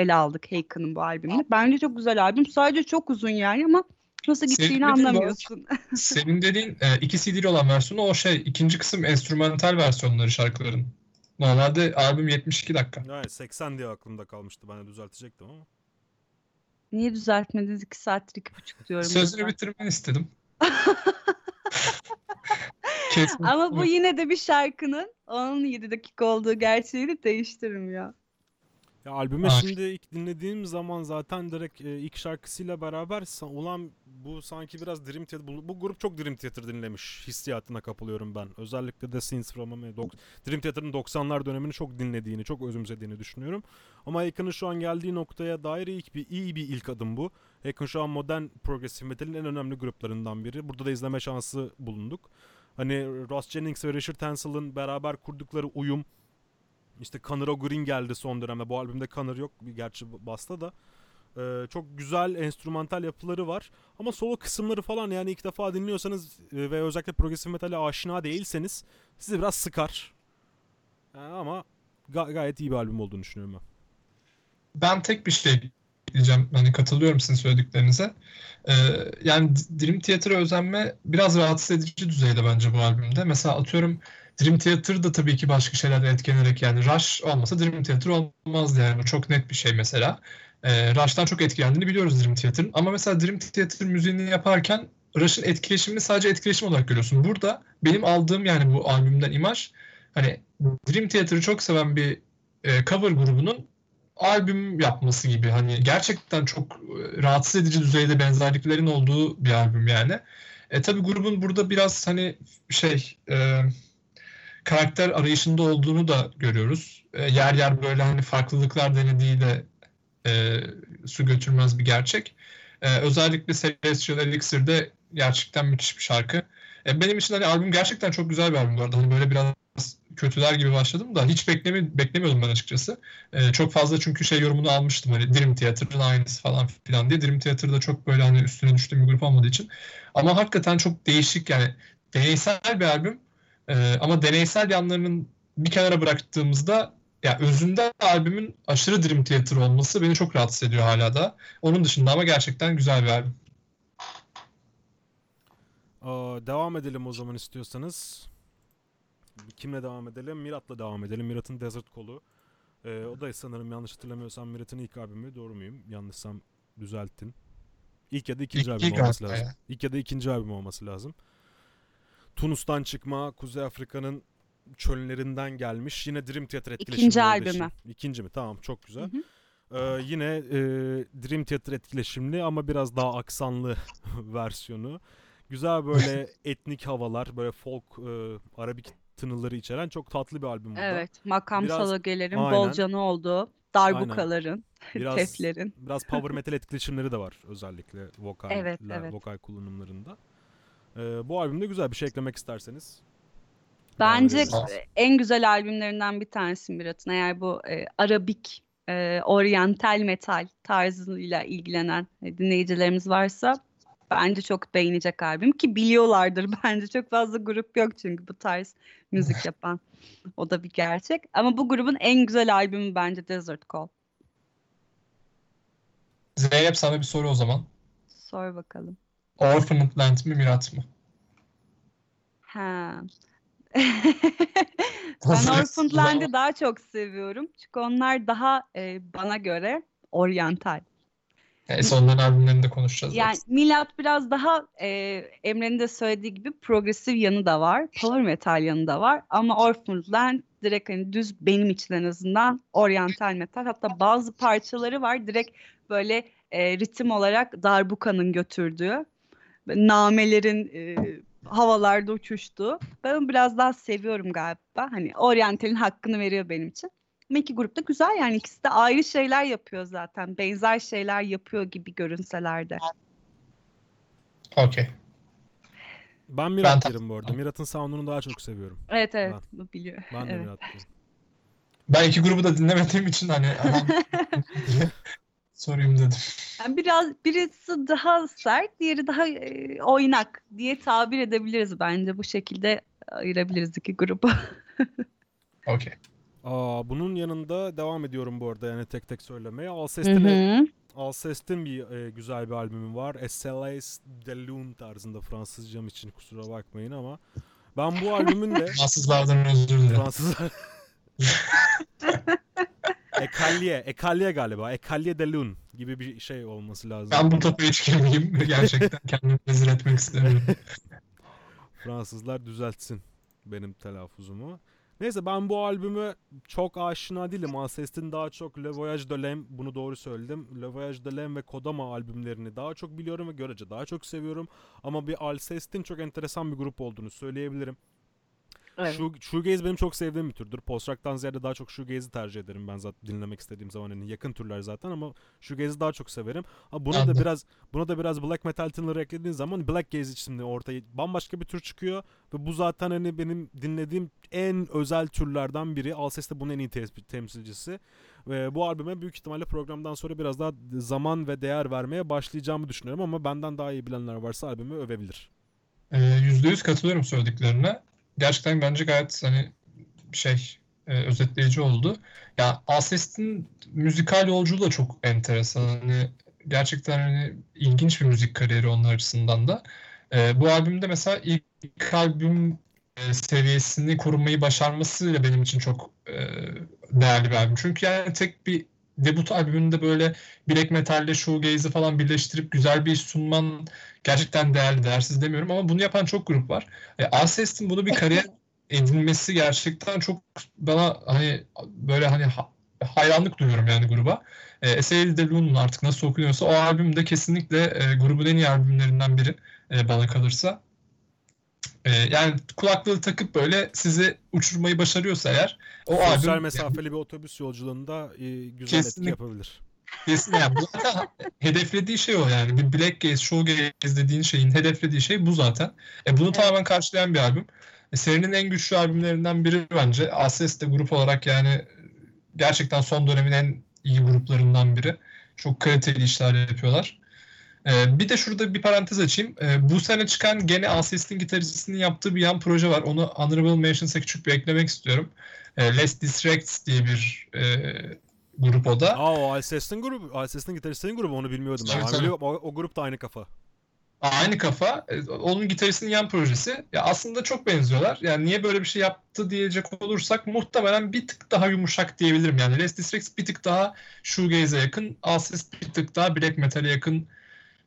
ele aldık Haken'ın bu albümünü. Bence çok güzel albüm. Sadece çok uzun yani ama nasıl gittiğini ben. anlamıyorsun. Senin dediğin e, iki CD'li olan versiyonu o şey ikinci kısım enstrümantal versiyonları şarkıların. Normalde albüm 72 dakika. Evet 80 diye aklımda kalmıştı. Ben de düzeltecektim ama. Niye düzeltmediniz? 2 saattir iki buçuk diyorum. Sözünü bitirmeni istedim. [LAUGHS] Ama bu yine de bir şarkının 17 dakika olduğu gerçeğini değiştirmiyor. Ya albüme Aa. şimdi ilk dinlediğim zaman zaten direkt e, ilk şarkısıyla beraber olan bu sanki biraz Dream Theater bu, bu grup çok Dream Theater dinlemiş hissiyatına kapılıyorum ben. Özellikle de Scenes from a Dream Theater'ın 90'lar dönemini çok dinlediğini, çok özümsediğini düşünüyorum. Ama Akon'un şu an geldiği noktaya dair ilk bir iyi bir ilk adım bu. Akon şu an modern progressive metalin en önemli gruplarından biri. Burada da izleme şansı bulunduk. Hani Ross Jennings ve Richard Hansel'ın beraber kurdukları uyum işte Conor O'Green geldi son dönemde. Bu albümde Conor yok. Gerçi basta da. Ee, çok güzel enstrümantal yapıları var. Ama solo kısımları falan yani ilk defa dinliyorsanız e, ve özellikle progresif metale aşina değilseniz sizi biraz sıkar. Yani ama ga- gayet iyi bir albüm olduğunu düşünüyorum ben. Ben tek bir şey diyeceğim. Hani katılıyorum sizin söylediklerinize. Ee, yani Dream Theater'a özenme biraz rahatsız edici düzeyde bence bu albümde. Mesela atıyorum Dream Theater da tabii ki başka şeylerden etkilenerek yani Rush olmasa Dream Theater olmazdı yani. Çok net bir şey mesela. Ee, Rush'tan çok etkilendiğini biliyoruz Dream Theater'ın. Ama mesela Dream Theater müziğini yaparken Rush'ın etkileşimini sadece etkileşim olarak görüyorsun. Burada benim aldığım yani bu albümden imaj hani Dream Theater'ı çok seven bir e, cover grubunun albüm yapması gibi hani gerçekten çok e, rahatsız edici düzeyde benzerliklerin olduğu bir albüm yani. E tabii grubun burada biraz hani şey e, karakter arayışında olduğunu da görüyoruz. E, yer yer böyle hani farklılıklar denediği de e, su götürmez bir gerçek. E, özellikle Celestial Elixir'de gerçekten müthiş bir şarkı. E, benim için hani albüm gerçekten çok güzel bir albüm bu arada. Hani böyle biraz kötüler gibi başladım da hiç beklemi beklemiyordum ben açıkçası. Ee, çok fazla çünkü şey yorumunu almıştım hani Dream Theater'ın aynısı falan filan diye. Dream Theater'da çok böyle hani üstüne düştüğüm bir grup olmadığı için. Ama hakikaten çok değişik yani deneysel bir albüm. Ee, ama deneysel yanlarının bir kenara bıraktığımızda ya özünde albümün aşırı Dream Theater olması beni çok rahatsız ediyor hala da. Onun dışında ama gerçekten güzel bir albüm. Aa, devam edelim o zaman istiyorsanız. Kimle devam edelim? Mirat'la devam edelim. Mirat'ın Desert Kolu. Ee, o da sanırım yanlış hatırlamıyorsam Mirat'ın ilk albümü. Doğru muyum? Yanlışsam düzeltin. İlk ya da ikinci İlk- albüm ilk olması lazım. ya. İlk ya da ikinci albüm olması lazım. Tunus'tan çıkma, Kuzey Afrika'nın çöllerinden gelmiş. Yine Dream Theater etkileşimi. İkinci albümü. İkinci mi? Tamam çok güzel. Hı hı. Ee, yine e, Dream Theater etkileşimli ama biraz daha aksanlı [LAUGHS] versiyonu. Güzel böyle [LAUGHS] etnik havalar, böyle folk, e, arabik tınıları içeren çok tatlı bir albüm bu. Evet, makam Biraz- salogelerin Aynen. bolcanı olduğu, darbukaların, Biraz teflerin. biraz power [LAUGHS] metal etkileşimleri de var özellikle vokal Evet, evet. vokal kullanımlarında. Ee, bu albümde güzel bir şey eklemek isterseniz. Bence en güzel albümlerinden bir tanesi Mirat'ın. Eğer bu e, Arabik, e, oryantal metal tarzıyla ilgilenen e, dinleyicilerimiz varsa bence çok beğenecek albüm ki biliyorlardır [LAUGHS] bence çok fazla grup yok çünkü bu tarz müzik [LAUGHS] yapan. O da bir gerçek. Ama bu grubun en güzel albümü bence Desert Call. Zeynep sana bir soru o zaman. Sor bakalım. Orphaned Land mi Mirat mı? Ha. [LAUGHS] ben mısın? Land'i daha çok seviyorum. Çünkü onlar daha e, bana göre oryantal. Neyse onların albümlerini de konuşacağız. Yani zaten. Milat biraz daha e, Emre'nin de söylediği gibi progresif yanı da var. Power metal yanı da var. Ama Orphaned Land direkt hani düz benim için en azından oryantal metal. Hatta bazı parçaları var direkt böyle e, ritim olarak darbuka'nın götürdüğü. Namelerin e, havalarda uçuştuğu. Ben onu biraz daha seviyorum galiba. Hani oryantalin hakkını veriyor benim için. Ama iki grup da güzel yani ikisi de ayrı şeyler yapıyor zaten. Benzer şeyler yapıyor gibi görünseler de. Okey. Ben Mirat Ben- derim bu arada. Mirat'ın sound'unu daha çok seviyorum. Evet evet bu biliyor. Ben de Evet. Mirat derim. Ben iki grubu da dinlemediğim için hani [LAUGHS] sorayım dedim. Yani biraz birisi daha sert, diğeri daha e, oynak diye tabir edebiliriz bence. Bu şekilde ayırabiliriz iki grubu. [LAUGHS] Okey. Aa, bunun yanında devam ediyorum bu arada yani tek tek söylemeye. Alcest'in, Hı hı. Alcest'in bir e, güzel bir albümü var. SLA's de Lune tarzında Fransızcam için kusura bakmayın ama ben bu albümün de [LAUGHS] Fransızlardan özür dilerim. Fransızlar [LAUGHS] Ekalye, Ekalye galiba. Ekalye de Lune gibi bir şey olması lazım. Ben bu topa hiç girmeyeyim. [LAUGHS] Gerçekten kendimi rezil etmek istemiyorum. Fransızlar düzeltsin benim telaffuzumu. Neyse ben bu albümü çok aşina değilim. Alcest'in daha çok Le Voyage de Lem, bunu doğru söyledim. Le Voyage de Lem ve Kodama albümlerini daha çok biliyorum ve görece daha çok seviyorum. Ama bir Alcest'in çok enteresan bir grup olduğunu söyleyebilirim. Evet. Shoe- Shoegaze benim çok sevdiğim bir türdür. Post rock'tan ziyade daha çok shoegaze'i tercih ederim ben zaten dinlemek istediğim zaman hani yakın türler zaten ama shoegaze'i daha çok severim. Ha buna da Anladım. biraz buna da biraz black metal tınları eklediğin zaman black gaze şimdi ortaya bambaşka bir tür çıkıyor ve bu zaten hani benim dinlediğim en özel türlerden biri. Alcest de bunun en iyi tes- temsilcisi. Ve bu albüme büyük ihtimalle programdan sonra biraz daha zaman ve değer vermeye başlayacağımı düşünüyorum ama benden daha iyi bilenler varsa albümü övebilir. Ee, %100 katılıyorum söylediklerine. Gerçekten bence gayet hani şey e, özetleyici oldu. Ya Alcest'in müzikal yolculuğu da çok enteresan. Hani gerçekten hani ilginç bir müzik kariyeri onlar açısından da. Ee, bu albümde mesela ilk albüm e, seviyesini korumayı başarmasıyla benim için çok e, değerli bir albüm. Çünkü yani tek bir debut albümünde böyle black metalle shoegaze'i falan birleştirip güzel bir iş sunman gerçekten değerli, değersiz demiyorum ama bunu yapan çok grup var. E, Alcest'in bunu bir kariyer [LAUGHS] edinmesi gerçekten çok bana hani böyle hani ha- hayranlık duyuyorum yani gruba. E, Essay de Lune'un artık nasıl okunuyorsa o albüm de kesinlikle e, grubun en iyi albümlerinden biri e, bana kalırsa. E, yani kulaklığı takıp böyle sizi uçurmayı başarıyorsa eğer o Sosyal albüm mesafeli bir otobüs yolculuğunda e, güzel etki yapabilir. Kesin yani bu zaten [LAUGHS] hedeflediği şey o yani. Bir black gaze, shoegaze dediğin şeyin hedeflediği şey bu zaten. E bunu tamamen karşılayan bir albüm. E, serinin en güçlü albümlerinden biri bence. Alcest de grup olarak yani gerçekten son dönemin en iyi gruplarından biri. Çok kaliteli işler yapıyorlar. E, bir de şurada bir parantez açayım. E, bu sene çıkan gene Alcest'in gitaristinin yaptığı bir yan proje var. Onu Honorable Mentions'a küçük bir eklemek istiyorum. E, Less Distracts diye bir e, grup o da. Aa o Alcest'in grubu, Alcest'in gitaristinin grubu onu bilmiyordum ben. Evet, Ben biliyorum, o, o grup da aynı kafa. Aynı kafa. E, Onun gitaristinin yan projesi. Ya aslında çok benziyorlar. Yani niye böyle bir şey yaptı diyecek olursak muhtemelen bir tık daha yumuşak diyebilirim. Yani Les Districts bir tık daha shoegaze'e yakın, Alcest bir tık daha black metal'e yakın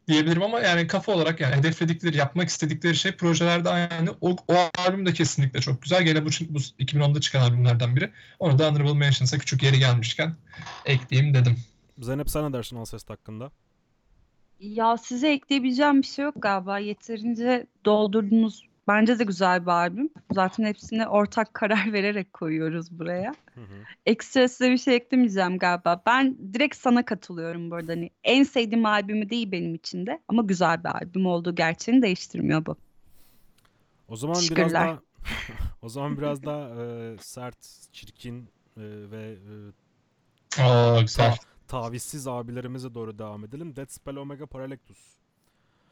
diyebilirim ama yani kafa olarak yani hedefledikleri, yapmak istedikleri şey projelerde aynı. O, o albüm de kesinlikle çok güzel. Gene bu, bu 2010'da çıkan albümlerden biri. Onu da Honorable Mentions'a küçük yeri gelmişken ekleyeyim dedim. Zeynep sen ne dersin Alcest hakkında? Ya size ekleyebileceğim bir şey yok galiba. Yeterince doldurdunuz. Bence de güzel bir albüm. Zaten hepsine ortak karar [LAUGHS] vererek koyuyoruz buraya. Hı hı. Ekstra size bir şey eklemeyeceğim galiba. Ben direkt sana katılıyorum burada. Hani en sevdiğim albümü değil benim için de ama güzel bir albüm olduğu gerçeğini değiştirmiyor bu. O zaman biraz Teşekkürler. daha [LAUGHS] o zaman biraz daha e, sert, çirkin e, ve e, Aa güzel. ta- tavizsiz abilerimize doğru devam edelim. Dead Spell Omega Paralectus.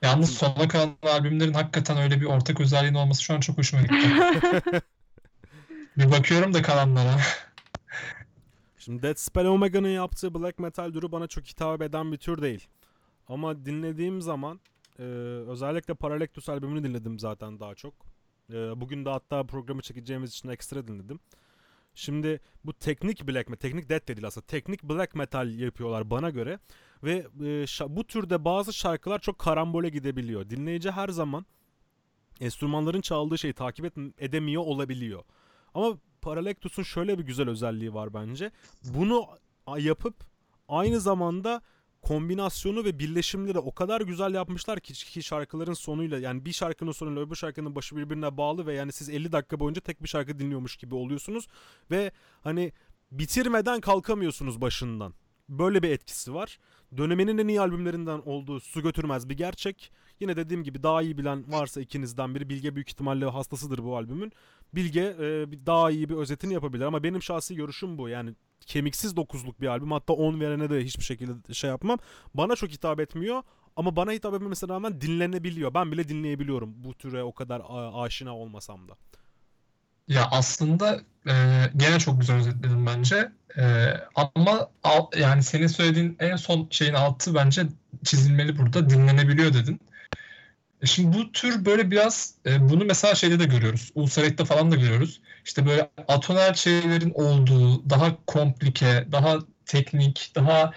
Yalnız sona kalan albümlerin hakikaten öyle bir ortak özelliğinin olması şu an çok hoşuma gitti. [LAUGHS] Bir bakıyorum da kalanlara. Şimdi Dead Spell Omega'nın yaptığı black metal türü bana çok hitap eden bir tür değil. Ama dinlediğim zaman e, özellikle Paralectus albümünü dinledim zaten daha çok. E, bugün de hatta programı çekeceğimiz için ekstra dinledim. Şimdi bu teknik black metal, teknik death de değil aslında. Teknik black metal yapıyorlar bana göre. Ve e, bu türde bazı şarkılar çok karambole gidebiliyor. Dinleyici her zaman enstrümanların çaldığı şeyi takip et- edemiyor olabiliyor. Ama Paralectus'un şöyle bir güzel özelliği var bence. Bunu yapıp aynı zamanda kombinasyonu ve birleşimleri o kadar güzel yapmışlar ki, ki şarkıların sonuyla yani bir şarkının sonuyla öbür şarkının başı birbirine bağlı ve yani siz 50 dakika boyunca tek bir şarkı dinliyormuş gibi oluyorsunuz ve hani bitirmeden kalkamıyorsunuz başından. Böyle bir etkisi var. Döneminin en iyi albümlerinden olduğu su götürmez bir gerçek. Yine dediğim gibi daha iyi bilen varsa ikinizden biri Bilge büyük ihtimalle hastasıdır bu albümün. Bilge e, daha iyi bir özetini yapabilir ama benim şahsi görüşüm bu. Yani kemiksiz dokuzluk bir albüm. Hatta 10 verene de hiçbir şekilde şey yapmam. Bana çok hitap etmiyor ama bana hitap etmemesine rağmen dinlenebiliyor. Ben bile dinleyebiliyorum bu türe o kadar aşina olmasam da. Ya aslında e, gene çok güzel özetledin bence. E, ama al- yani senin söylediğin en son şeyin altı bence çizilmeli burada. Dinlenebiliyor dedin. E Şimdi bu tür böyle biraz e, bunu mesela şeyde de görüyoruz. Ulsarek'te falan da görüyoruz. İşte böyle atonel şeylerin olduğu, daha komplike, daha teknik, daha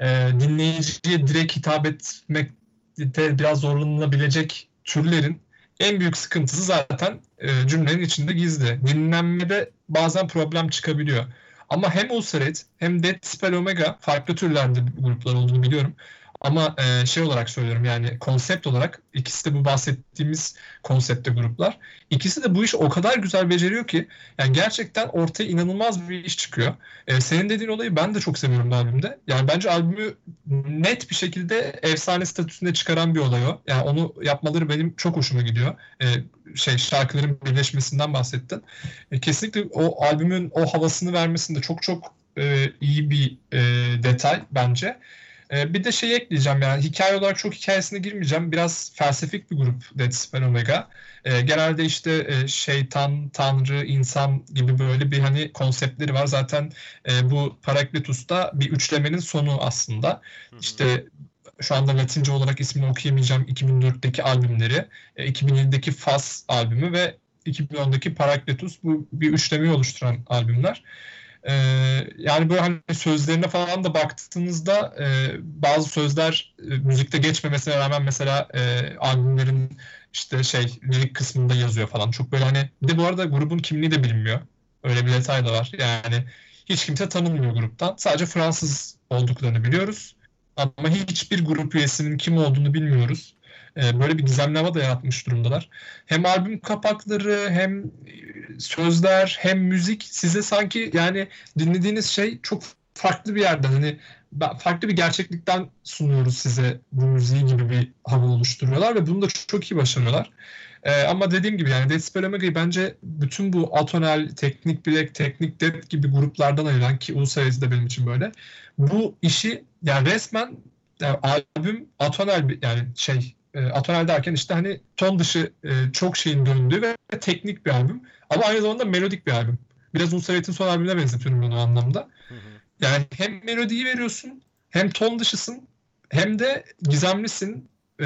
e, dinleyiciye direkt hitap etmekte biraz zorlanılabilecek türlerin en büyük sıkıntısı zaten e, cümlenin içinde gizli. Dinlenmede bazen problem çıkabiliyor. Ama hem Ulcerate hem Dead Spell Omega farklı türlerde gruplar olduğunu biliyorum. Ama e, şey olarak söylüyorum yani konsept olarak ikisi de bu bahsettiğimiz konsepte gruplar. İkisi de bu iş o kadar güzel beceriyor ki yani gerçekten ortaya inanılmaz bir iş çıkıyor. E, senin dediğin olayı ben de çok seviyorum albümde. Yani bence albümü net bir şekilde efsane statüsünde çıkaran bir olay o. Yani onu yapmaları benim çok hoşuma gidiyor. E, şey şarkıların birleşmesinden bahsettin. E, kesinlikle o albümün o havasını vermesinde çok çok e, iyi bir e, detay bence. E, bir de şey ekleyeceğim yani hikaye olarak çok hikayesine girmeyeceğim. Biraz felsefik bir grup Dead Spell Omega. E, genelde işte e, şeytan, tanrı, insan gibi böyle bir hani konseptleri var. Zaten e, bu Parakletus da bir üçlemenin sonu aslında. İşte şu anda Latince olarak ismini okuyamayacağım 2004'teki albümleri, e, 2007'deki Fas albümü ve 2010'daki Parakletus bu bir üçlemeyi oluşturan albümler. E, yani böyle hani sözlerine falan da baktığınızda e, bazı sözler e, müzikte geçmemesine rağmen mesela e, albümlerin işte şey lirik kısmında yazıyor falan. Çok böyle hani bir de bu arada grubun kimliği de bilinmiyor. Öyle bir detay da var. Yani hiç kimse tanınmıyor gruptan. Sadece Fransız olduklarını biliyoruz. Ama hiçbir grup üyesinin kim olduğunu bilmiyoruz. Ee, böyle bir hava da yaratmış durumdalar. Hem albüm kapakları hem e, sözler hem müzik size sanki yani dinlediğiniz şey çok farklı bir yerden hani farklı bir gerçeklikten sunuyoruz size bu müziği gibi bir hava oluşturuyorlar ve bunu da çok, iyi başarıyorlar. Ee, ama dediğim gibi yani Dead Spell Omega'yı bence bütün bu Atonal, Teknik Black, Teknik Death gibi gruplardan ayıran ki Ulcerate de benim için böyle. Bu işi yani resmen yani albüm atonal bir yani şey e, atonal derken işte hani ton dışı e, çok şeyin döndüğü ve teknik bir albüm ama aynı zamanda melodik bir albüm. Biraz Ulcerate'in son albümüne benzetiyorum ben o anlamda. Hı hı. Yani hem melodiyi veriyorsun hem ton dışısın hem de gizemlisin. E,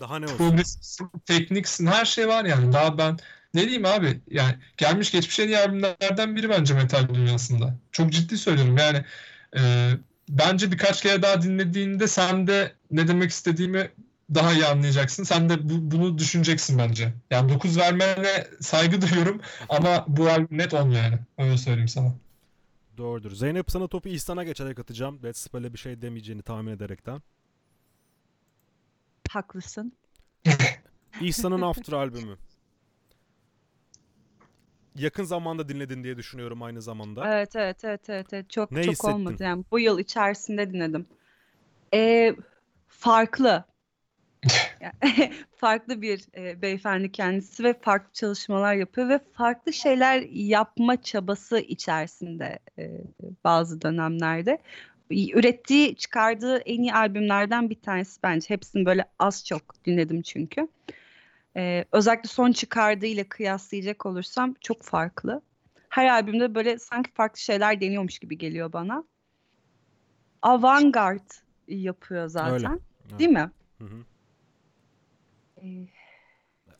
Daha ne olsun? tekniksin, her şey var yani. Daha ben ne diyeyim abi? Yani gelmiş geçmiş en iyi albümlerden biri bence metal dünyasında. Çok ciddi söylüyorum yani. e, bence birkaç kere daha dinlediğinde sen de ne demek istediğimi daha iyi anlayacaksın. Sen de bu- bunu düşüneceksin bence. Yani 9 vermene saygı [LAUGHS] duyuyorum ama bu albüm net 10 yani. Öyle söyleyeyim sana. Doğrudur. Zeynep sana topu İhsan'a geçerek atacağım. Dead Spell'e bir şey demeyeceğini tahmin ederekten. Haklısın. [LAUGHS] İhsan'ın After albümü. Yakın zamanda dinledin diye düşünüyorum aynı zamanda. Evet evet evet evet, evet. çok Ne çok hissettin? olmadı yani bu yıl içerisinde dinledim. Ee, farklı. Yani [LAUGHS] farklı bir e, beyefendi kendisi ve farklı çalışmalar yapıyor ve farklı şeyler yapma çabası içerisinde e, bazı dönemlerde. Ürettiği, çıkardığı en iyi albümlerden bir tanesi bence. Hepsini böyle az çok dinledim çünkü. Ee, özellikle son çıkardığı ile kıyaslayacak olursam çok farklı. Her albümde böyle sanki farklı şeyler deniyormuş gibi geliyor bana. Avantgard yapıyor zaten. Evet. Değil mi? Hı hı. Ee,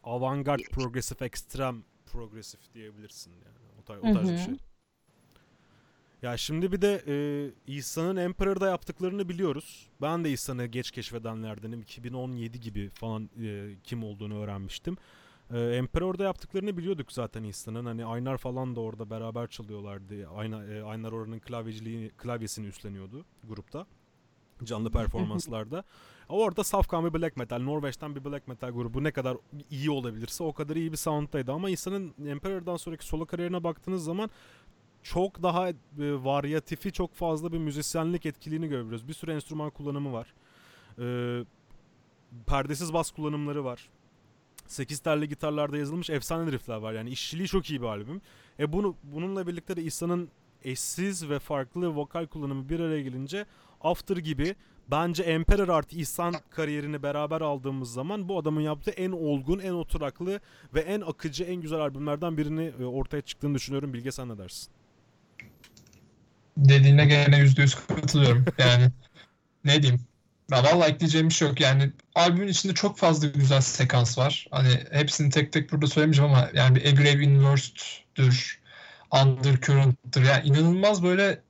Avantgard, progresif, ekstrem progresif diyebilirsin yani. O, tar- o tarz bir hı. şey. Ya şimdi bir de e, İhsan'ın Emperor'da yaptıklarını biliyoruz. Ben de İhsan'ı geç keşfedenlerdenim. 2017 gibi falan e, kim olduğunu öğrenmiştim. E, Emperor'da yaptıklarını biliyorduk zaten İhsan'ın. Hani Aynar falan da orada beraber çalıyorlardı. Aynar, e, Aynar oranın klavyeciliğini, klavyesini üstleniyordu grupta. Canlı performanslarda. [LAUGHS] Orada safkan bir black metal, Norveç'ten bir black metal grubu ne kadar iyi olabilirse o kadar iyi bir sound'daydı. Ama insanın Emperor'dan sonraki solo kariyerine baktığınız zaman çok daha e, varyatifi, çok fazla bir müzisyenlik etkiliğini görebiliyoruz. Bir sürü enstrüman kullanımı var. E, perdesiz bas kullanımları var. 8 telli gitarlarda yazılmış efsane riffler var. Yani işçiliği çok iyi bir albüm. E bunu bununla birlikte de İhsan'ın eşsiz ve farklı vokal kullanımı bir araya gelince After gibi bence Emperor artı İhsan kariyerini beraber aldığımız zaman bu adamın yaptığı en olgun, en oturaklı ve en akıcı, en güzel albümlerden birini e, ortaya çıktığını düşünüyorum. Bilge sen ne dersin? Dediğine gene yüzde yüz katılıyorum. Yani [LAUGHS] ne diyeyim? Ya vallahi ekleyeceğim bir şey yok. Yani albümün içinde çok fazla güzel sekans var. Hani hepsini tek tek burada söylemeyeceğim ama yani bir A Grave Inversed'dür, Undercurrent'tır. Yani inanılmaz böyle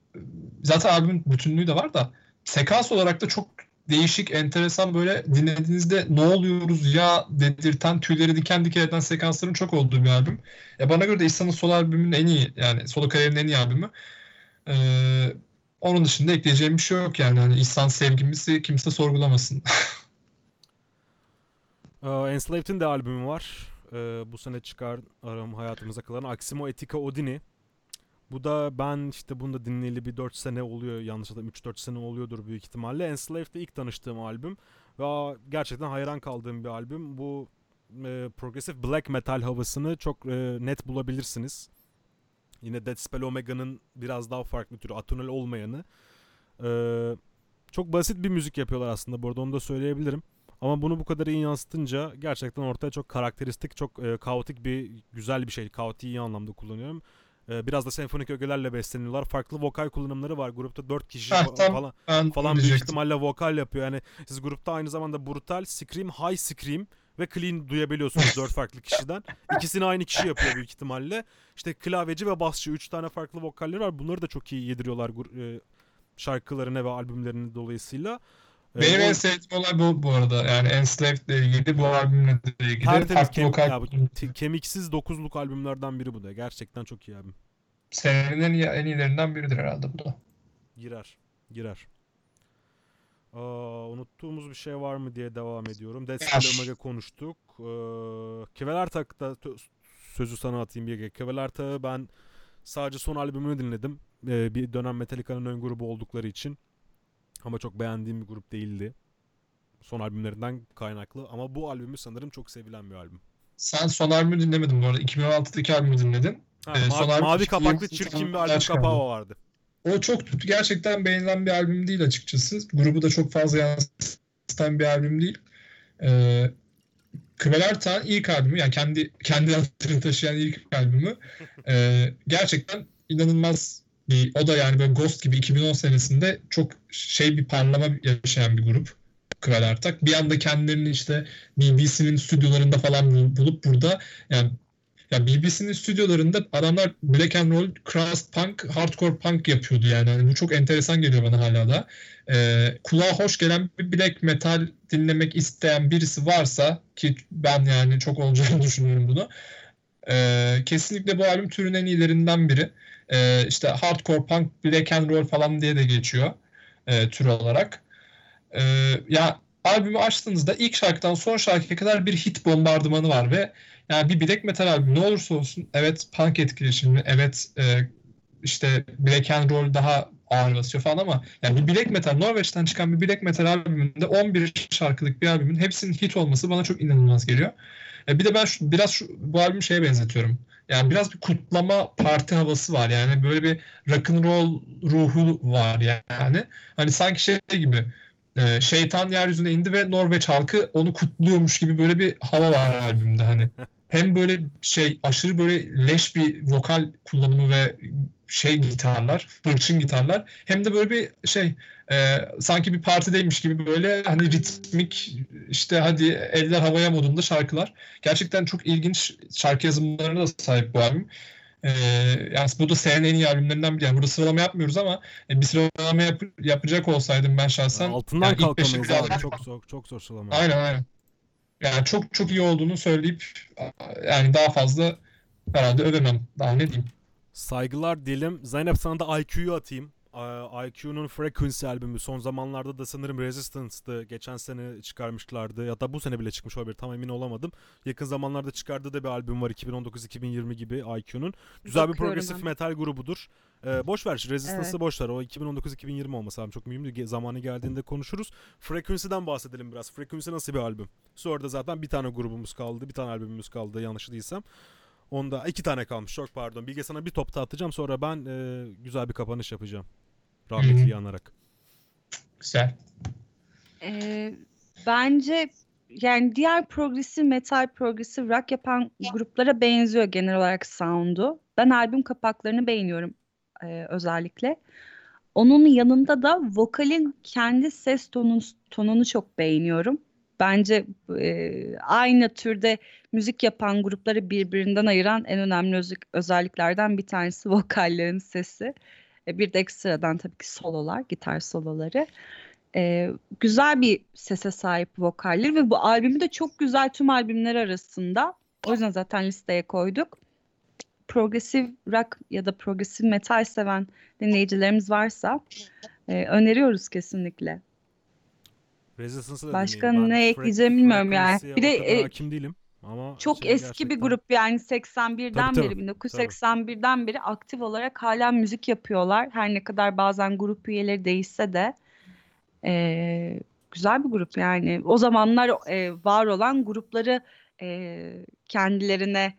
zaten albümün bütünlüğü de var da sekans olarak da çok değişik, enteresan böyle dinlediğinizde ne oluyoruz ya dedirten tüyleri diken diken eden sekansların çok olduğu bir albüm. Ya bana göre de İhsan'ın solo albümünün en iyi yani solo kariyerinin en iyi albümü. Ee, onun dışında ekleyeceğim bir şey yok yani. Hani İhsan sevgimizi kimse sorgulamasın. [LAUGHS] Ee, Enslaved'in de albümü var. Ee, bu sene çıkar aram hayatımıza kalan Aximo Etika Odini. Bu da ben işte bunu da dinleyeli bir 4 sene oluyor yanlış hatırlamıyorum 3-4 sene oluyordur büyük ihtimalle. Enslaved'de ilk tanıştığım albüm ve gerçekten hayran kaldığım bir albüm. Bu e, progressive black metal havasını çok e, net bulabilirsiniz. Yine Dead Spell Omega'nın biraz daha farklı türü atonal olmayanı. Ee, çok basit bir müzik yapıyorlar aslında bu arada onu da söyleyebilirim. Ama bunu bu kadar iyi yansıtınca gerçekten ortaya çok karakteristik, çok e, kaotik bir, güzel bir şey. Kaotiği iyi anlamda kullanıyorum. E, biraz da senfonik ögelerle besleniyorlar. Farklı vokal kullanımları var. Grupta 4 kişi Heh, tam falan Ben falan büyük ihtimalle vokal yapıyor. Yani siz grupta aynı zamanda brutal, scream, high scream ve clean duyabiliyorsunuz [LAUGHS] dört farklı kişiden. İkisini aynı kişi yapıyor büyük ihtimalle. İşte klavyeci ve basçı üç tane farklı vokalleri var. Bunları da çok iyi yediriyorlar e, şarkılarına ve albümlerine dolayısıyla. Benim o- en sevdiğim olay bu bu arada. Yani Enslaved ile ilgili, bu albümle de ilgili Tertemiz farklı kem- vokal ya bu kemiksiz dokuzluk albümlerden biri bu da. Gerçekten çok iyi albüm. senenin en, en iyilerinden biridir herhalde bu da. Girer. Girer. Aa, unuttuğumuz bir şey var mı diye devam ediyorum. Spell Omega konuştuk. Ee, Kevelertak'ta tö- sözü sana atayım bir Kevelertak'ı ben sadece son albümünü dinledim. Ee, bir dönem Metallica'nın ön grubu oldukları için. Ama çok beğendiğim bir grup değildi. Son albümlerinden kaynaklı. Ama bu albümü sanırım çok sevilen bir albüm. Sen son albümü dinlemedin bu arada. 2016'daki albümü dinledin. Ha, Ee, ma- son albüm mavi 2020 kapaklı çirkin bir albüm kapağı vardı. O çok gerçekten beğenilen bir albüm değil açıkçası. Grubu da çok fazla yansıtan bir albüm değil. Ee, Kıvelerta'nın ilk albümü yani kendi kendi adını taşıyan ilk albümü [LAUGHS] ee, gerçekten inanılmaz bir o da yani böyle Ghost gibi 2010 senesinde çok şey bir parlama yaşayan bir grup Kıvelertak. Bir anda kendilerini işte BBC'nin stüdyolarında falan bul- bulup burada yani ya BBC'nin stüdyolarında adamlar black and roll, crust punk, hardcore punk yapıyordu yani. Hani bu çok enteresan geliyor bana hala da. Ee, kulağa hoş gelen bir black metal dinlemek isteyen birisi varsa ki ben yani çok olacağını [LAUGHS] düşünüyorum bunu. Ee, kesinlikle bu albüm türün en iyilerinden biri. Ee, işte hardcore punk, black and roll falan diye de geçiyor e, tür olarak. Ee, ya albümü açtığınızda ilk şarkıdan son şarkıya kadar bir hit bombardımanı var ve yani bir black metal albüm ne olursa olsun evet punk etkileşimli, evet e, işte black and roll daha ağır basıyor falan ama yani bir black metal Norveç'ten çıkan bir black metal albümünde 11 şarkılık bir albümün hepsinin hit olması bana çok inanılmaz geliyor. E, bir de ben şu, biraz şu, bu albümü şeye benzetiyorum. Yani biraz bir kutlama parti havası var yani böyle bir rock and roll ruhu var yani. Hani sanki şey gibi e, şeytan yeryüzüne indi ve Norveç halkı onu kutluyormuş gibi böyle bir hava var albümde hani. Hem böyle şey aşırı böyle leş bir vokal kullanımı ve şey gitarlar, hırçın gitarlar hem de böyle bir şey e, sanki bir partideymiş gibi böyle hani ritmik işte hadi eller havaya modunda şarkılar. Gerçekten çok ilginç şarkı yazımlarına da sahip bu albüm. E, yani bu da senenin en iyi albümlerinden biri. Yani burada sıralama yapmıyoruz ama e, bir sıralama yap- yapacak olsaydım ben şahsen Altından yani kalkamayız abi. Çok zor, çok zor sıralama. Aynen aynen. Yani çok çok iyi olduğunu söyleyip yani daha fazla herhalde övemem. Daha ne diyeyim. Saygılar diyelim. Zeynep sana da IQ'yu atayım. Aa, IQ'nun Frequency albümü son zamanlarda da sanırım Resistance'dı. Geçen sene çıkarmışlardı. Ya da bu sene bile çıkmış olabilir. Tam emin olamadım. Yakın zamanlarda çıkardığı da bir albüm var 2019-2020 gibi IQ'nun. Güzel bir progresif ben. metal grubudur. Ee, boş ver Resistance'ı Evet. boş ver. O 2019-2020 olması lazım. Çok mühim değil. Zamanı geldiğinde konuşuruz. Frequency'den bahsedelim biraz. Frequency nasıl bir albüm? Sonra da zaten bir tane grubumuz kaldı. Bir tane albümümüz kaldı yanlış değilsem. Onda iki tane kalmış. Çok pardon. Bilge sana bir top da atacağım. Sonra ben e, güzel bir kapanış yapacağım. Rahmetli Hı. anarak. Güzel. Ee, bence yani diğer progresif metal, progresif rock yapan gruplara benziyor genel olarak sound'u. Ben albüm kapaklarını beğeniyorum e, özellikle. Onun yanında da vokalin kendi ses tonunu, tonunu çok beğeniyorum. Bence e, aynı türde müzik yapan grupları birbirinden ayıran en önemli özelliklerden bir tanesi vokallerin sesi. E, bir de ekstradan tabii ki sololar, gitar soloları. e, güzel bir sese sahip vokaller ve bu albümü de çok güzel tüm albümler arasında. O yüzden zaten listeye koyduk. Progresif rock ya da progresif metal seven dinleyicilerimiz varsa e, öneriyoruz kesinlikle. Resistance'ı da Başka ne ekleyeceğimi bilmiyorum yani. Bir de, e, hakim değilim. Ama Çok şey eski bir gerçekten- grup yani 81'den Tabii, beri tabii. 1981'den beri aktif olarak hala müzik yapıyorlar. Her ne kadar bazen grup üyeleri değişse de eee, güzel bir grup yani. O zamanlar eee, var olan grupları eee, kendilerine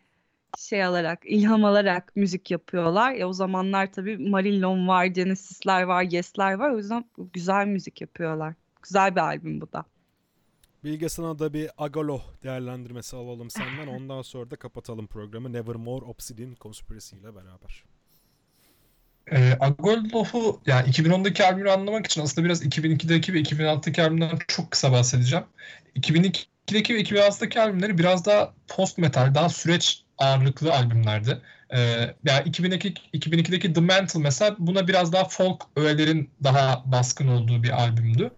şey alarak, ilham alarak müzik yapıyorlar. E, o zamanlar tabii Marillion var, Genesis'ler var, Yes'ler var. O yüzden güzel müzik yapıyorlar. Güzel bir albüm bu da. Bilge sana da bir Agalo değerlendirmesi alalım senden. [LAUGHS] Ondan sonra da kapatalım programı. Nevermore Obsidian Conspiracy ile beraber. E, Agolof'u yani 2010'daki albümü anlamak için aslında biraz 2002'deki ve 2006'daki albümden çok kısa bahsedeceğim. 2002'deki ve 2006'daki albümleri biraz daha post metal, daha süreç ağırlıklı albümlerdi. E, yani 2002, 2002'deki The Mantle mesela buna biraz daha folk öğelerin daha baskın olduğu bir albümdü.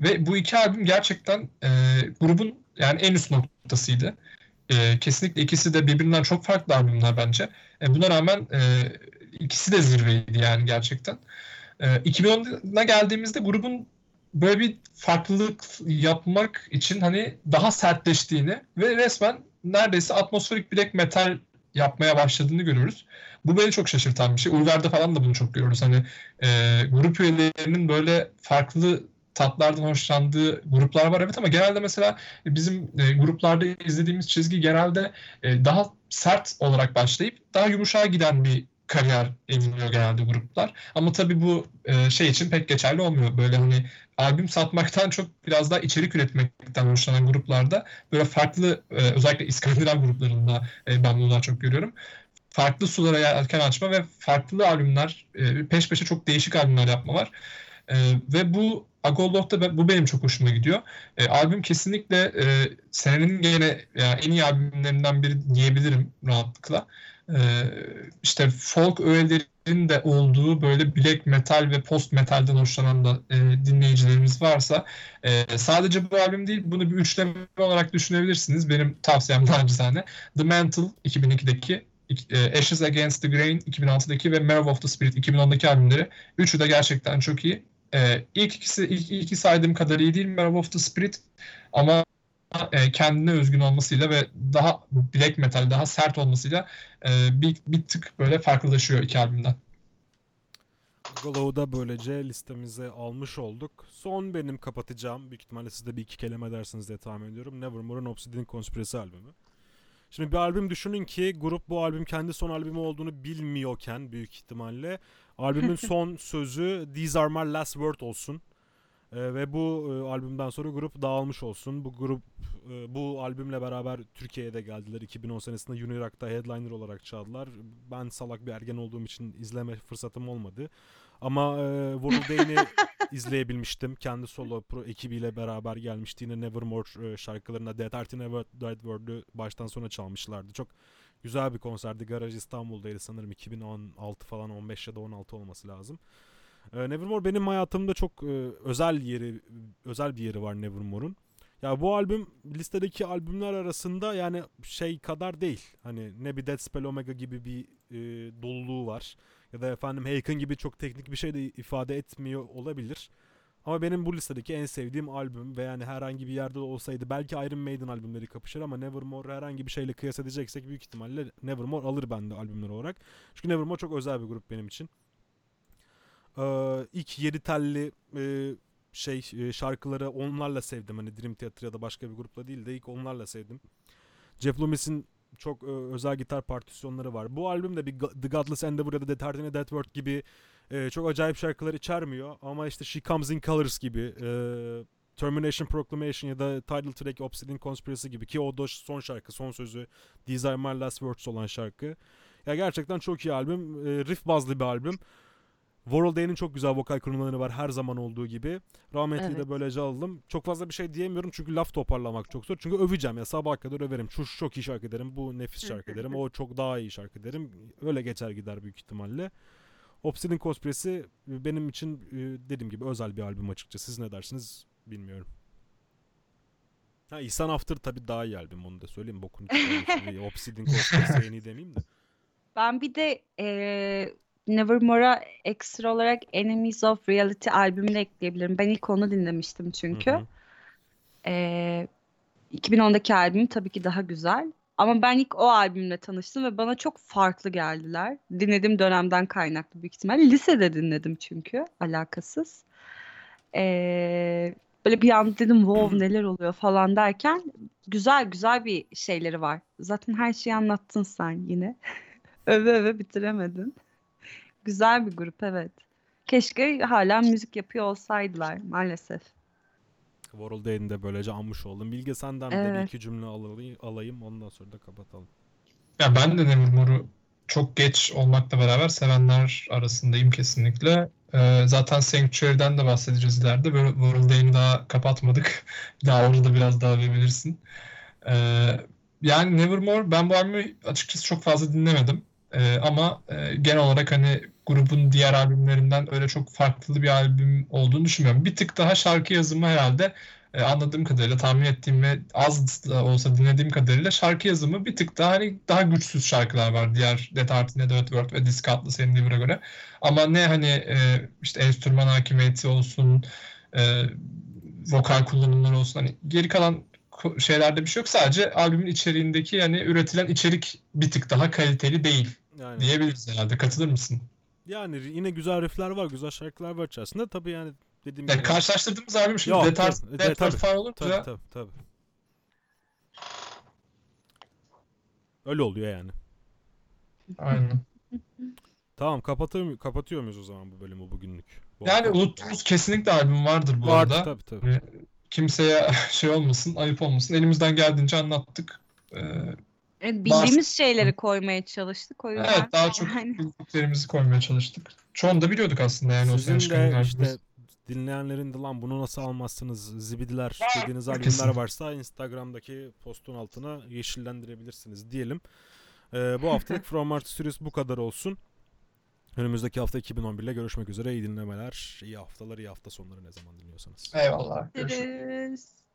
Ve bu iki albüm gerçekten e, grubun yani en üst noktasıydı. E, kesinlikle ikisi de birbirinden çok farklı albümler bence. E, buna rağmen e, ikisi de zirveydi yani gerçekten. E, 2010'a geldiğimizde grubun böyle bir farklılık yapmak için hani daha sertleştiğini ve resmen neredeyse atmosferik black metal yapmaya başladığını görüyoruz. Bu beni çok şaşırtan bir şey. Ulver'de falan da bunu çok görüyoruz. Hani e, grup üyelerinin böyle farklı tatlardan hoşlandığı gruplar var evet ama genelde mesela bizim e, gruplarda izlediğimiz çizgi genelde e, daha sert olarak başlayıp daha yumuşağa giden bir kariyer ediniyor genelde gruplar. Ama tabii bu e, şey için pek geçerli olmuyor. Böyle hani albüm satmaktan çok biraz daha içerik üretmekten hoşlanan gruplarda böyle farklı e, özellikle İskandinav gruplarında e, ben bunu daha çok görüyorum. Farklı sulara yelken açma ve farklı albümler, e, peş peşe çok değişik albümler yapma var. E, ve bu Agolloh'ta ben- bu benim çok hoşuma gidiyor. E, albüm kesinlikle e, senenin gene yani en iyi albümlerinden biri diyebilirim rahatlıkla. E, işte folk öğelerinin de olduğu böyle black metal ve post metalden hoşlanan da e, dinleyicilerimiz varsa e, sadece bu albüm değil bunu bir üçleme olarak düşünebilirsiniz. Benim tavsiyem nacizane. The Mantle 2002'deki e, Ashes Against the Grain 2006'daki ve Marrow of the Spirit 2010'daki albümleri. Üçü de gerçekten çok iyi. Ee, ilk ikisi ilk iki saydığım kadar iyi değil Marrow of the Spirit ama e, kendine özgün olmasıyla ve daha black metal, daha sert olmasıyla e, bir, bir tık böyle farklılaşıyor iki albümden. Glow'u da böylece listemize almış olduk. Son benim kapatacağım. Büyük ihtimalle siz de bir iki kelime dersiniz diye tahmin ediyorum. Nevermore'un Obsidian Conspiracy albümü. Şimdi bir albüm düşünün ki grup bu albüm kendi son albümü olduğunu bilmiyorken büyük ihtimalle albümün [LAUGHS] son sözü These are my last word olsun. Ee, ve bu e, albümden sonra grup dağılmış olsun. Bu grup e, bu albümle beraber Türkiye'ye de geldiler. 2010 senesinde Unirock'ta headliner olarak çaldılar. Ben salak bir ergen olduğum için izleme fırsatım olmadı. Ama e, World [LAUGHS] izleyebilmiştim. Kendi solo pro ekibiyle beraber gelmişti. Yine Nevermore e, şarkılarına Dead Art Never Died Word'ü baştan sona çalmışlardı. Çok güzel bir konserdi. Garaj İstanbul'daydı sanırım 2016 falan 15 ya da 16 olması lazım. E, Nevermore benim hayatımda çok e, özel yeri özel bir yeri var Nevermore'un. Ya bu albüm listedeki albümler arasında yani şey kadar değil. Hani ne bir Dead Spell Omega gibi bir e, doluluğu var. Ya da efendim Haken gibi çok teknik bir şey de ifade etmiyor olabilir. Ama benim bu listedeki en sevdiğim albüm ve yani herhangi bir yerde olsaydı belki Iron Maiden albümleri kapışır ama Nevermore herhangi bir şeyle kıyas edeceksek büyük ihtimalle Nevermore alır bende albümler olarak. Çünkü Nevermore çok özel bir grup benim için. Ee, ilk yedi telli e, şey e, şarkıları onlarla sevdim. Hani Dream Theater ya da başka bir grupla değil de ilk onlarla sevdim. Jeff Loomis'in çok e, özel gitar partisyonları var. Bu albüm de bir The Godless Endeavor ya da Tardine Death Word gibi e, çok acayip şarkılar içermiyor. Ama işte She Comes in Colors gibi e, Termination Proclamation ya da Title Track Obsidian Conspiracy gibi ki o da son şarkı, son sözü These Are My Last Words olan şarkı. Ya gerçekten çok iyi albüm. E, riff bazlı bir albüm. World Day'nin çok güzel vokal kurumları var her zaman olduğu gibi. Rahmetli de Evet. böylece aldım. Çok fazla bir şey diyemiyorum çünkü laf toparlamak çok zor. Çünkü öveceğim ya sabaha kadar överim. Şu, şu çok iyi şarkı derim, bu nefis şarkı [LAUGHS] derim, o çok daha iyi şarkı derim. Öyle geçer gider büyük ihtimalle. Obsidian Cosplay'si benim için e, dediğim gibi özel bir albüm açıkçası. Siz ne dersiniz bilmiyorum. Ha İhsan After tabii daha iyi albüm onu da söyleyeyim. Çıkarmış. [LAUGHS] Obsidian Cosplay'si en iyi demeyeyim de. Ben bir de eee Nevermore'a ekstra olarak Enemies of Reality albümünü ekleyebilirim. Ben ilk onu dinlemiştim çünkü. Hı hı. Eee 2010'daki albüm tabii ki daha güzel. Ama ben ilk o albümle tanıştım ve bana çok farklı geldiler. Dinlediğim dönemden kaynaklı büyük ihtimal. Lisede dinledim çünkü alakasız. Eee, böyle bir an dedim wow neler oluyor falan derken güzel güzel bir şeyleri var. Zaten her şeyi anlattın sen yine. [LAUGHS] öve öve bitiremedin. Güzel bir grup evet. Keşke hala müzik yapıyor olsaydılar maalesef. World de böylece anmış oldum. Bilge senden de bir Evet. iki cümle alayım, alayım ondan sonra da kapatalım. Ya ben de Nevermore'u çok geç olmakla beraber sevenler arasındayım kesinlikle. Ee, zaten Sanctuary'den de bahsedeceğiz ileride. Böyle World Day'ini daha kapatmadık. [LAUGHS] Daha orada biraz daha verebilirsin. Ee, yani Nevermore ben bu albümü açıkçası çok fazla dinlemedim. Ee, ama e, genel olarak hani grubun diğer albümlerinden öyle çok farklı bir albüm olduğunu düşünmüyorum. Bir tık daha şarkı yazımı herhalde e, anladığım kadarıyla tahmin ettiğim ve az da olsa dinlediğim kadarıyla şarkı yazımı bir tık daha hani daha güçsüz şarkılar var diğer Netherworld World ve Disc Atlas Endeavor'a göre. Ama ne hani e, işte enstrüman hakimiyeti olsun, e, vokal kullanımları olsun hani geri kalan şeylerde bir şey yok. Sadece albümün içeriğindeki yani üretilen içerik bir tık daha kaliteli değil Yani, diyebiliriz herhalde. Katılır mısın? Yani yine güzel riffler var, güzel şarkılar var içerisinde. Tabii yani dediğim gibi. karşılaştırdığımız albüm şimdi Yok, Dead Art, tabii, Dead Art tabii, olunca Tabii tabii tabii. Öyle oluyor yani. aynen. Tamam kapatıyor, kapatıyor muyuz o zaman bu bölümü bugünlük? Bu Yani hafta? unuttuğumuz kesinlikle albüm vardır bu Vardı arada. tabii tabii. Kimseye [LAUGHS] şey olmasın, ayıp olmasın. Elimizden geldiğince anlattık. Ee, Evet, bildiğimiz şeyleri koymaya çalıştık o yüzden. evet, daha çok Yani bildiklerimizi koymaya çalıştık. Çoğunu da biliyorduk aslında yani o sene Sizin çıkan de işte dinleyenlerin de lan bunu nasıl almazsınız zibidiler dediğiniz albümler varsa Instagram'daki postun altına yeşillendirebilirsiniz diyelim. Ee, bu haftalık [LAUGHS] From Art Studios bu kadar olsun. Önümüzdeki hafta 2011 ile görüşmek üzere. İyi dinlemeler, iyi haftalar, iyi hafta sonları ne zaman dinliyorsanız. Eyvallah. Görüşürüz.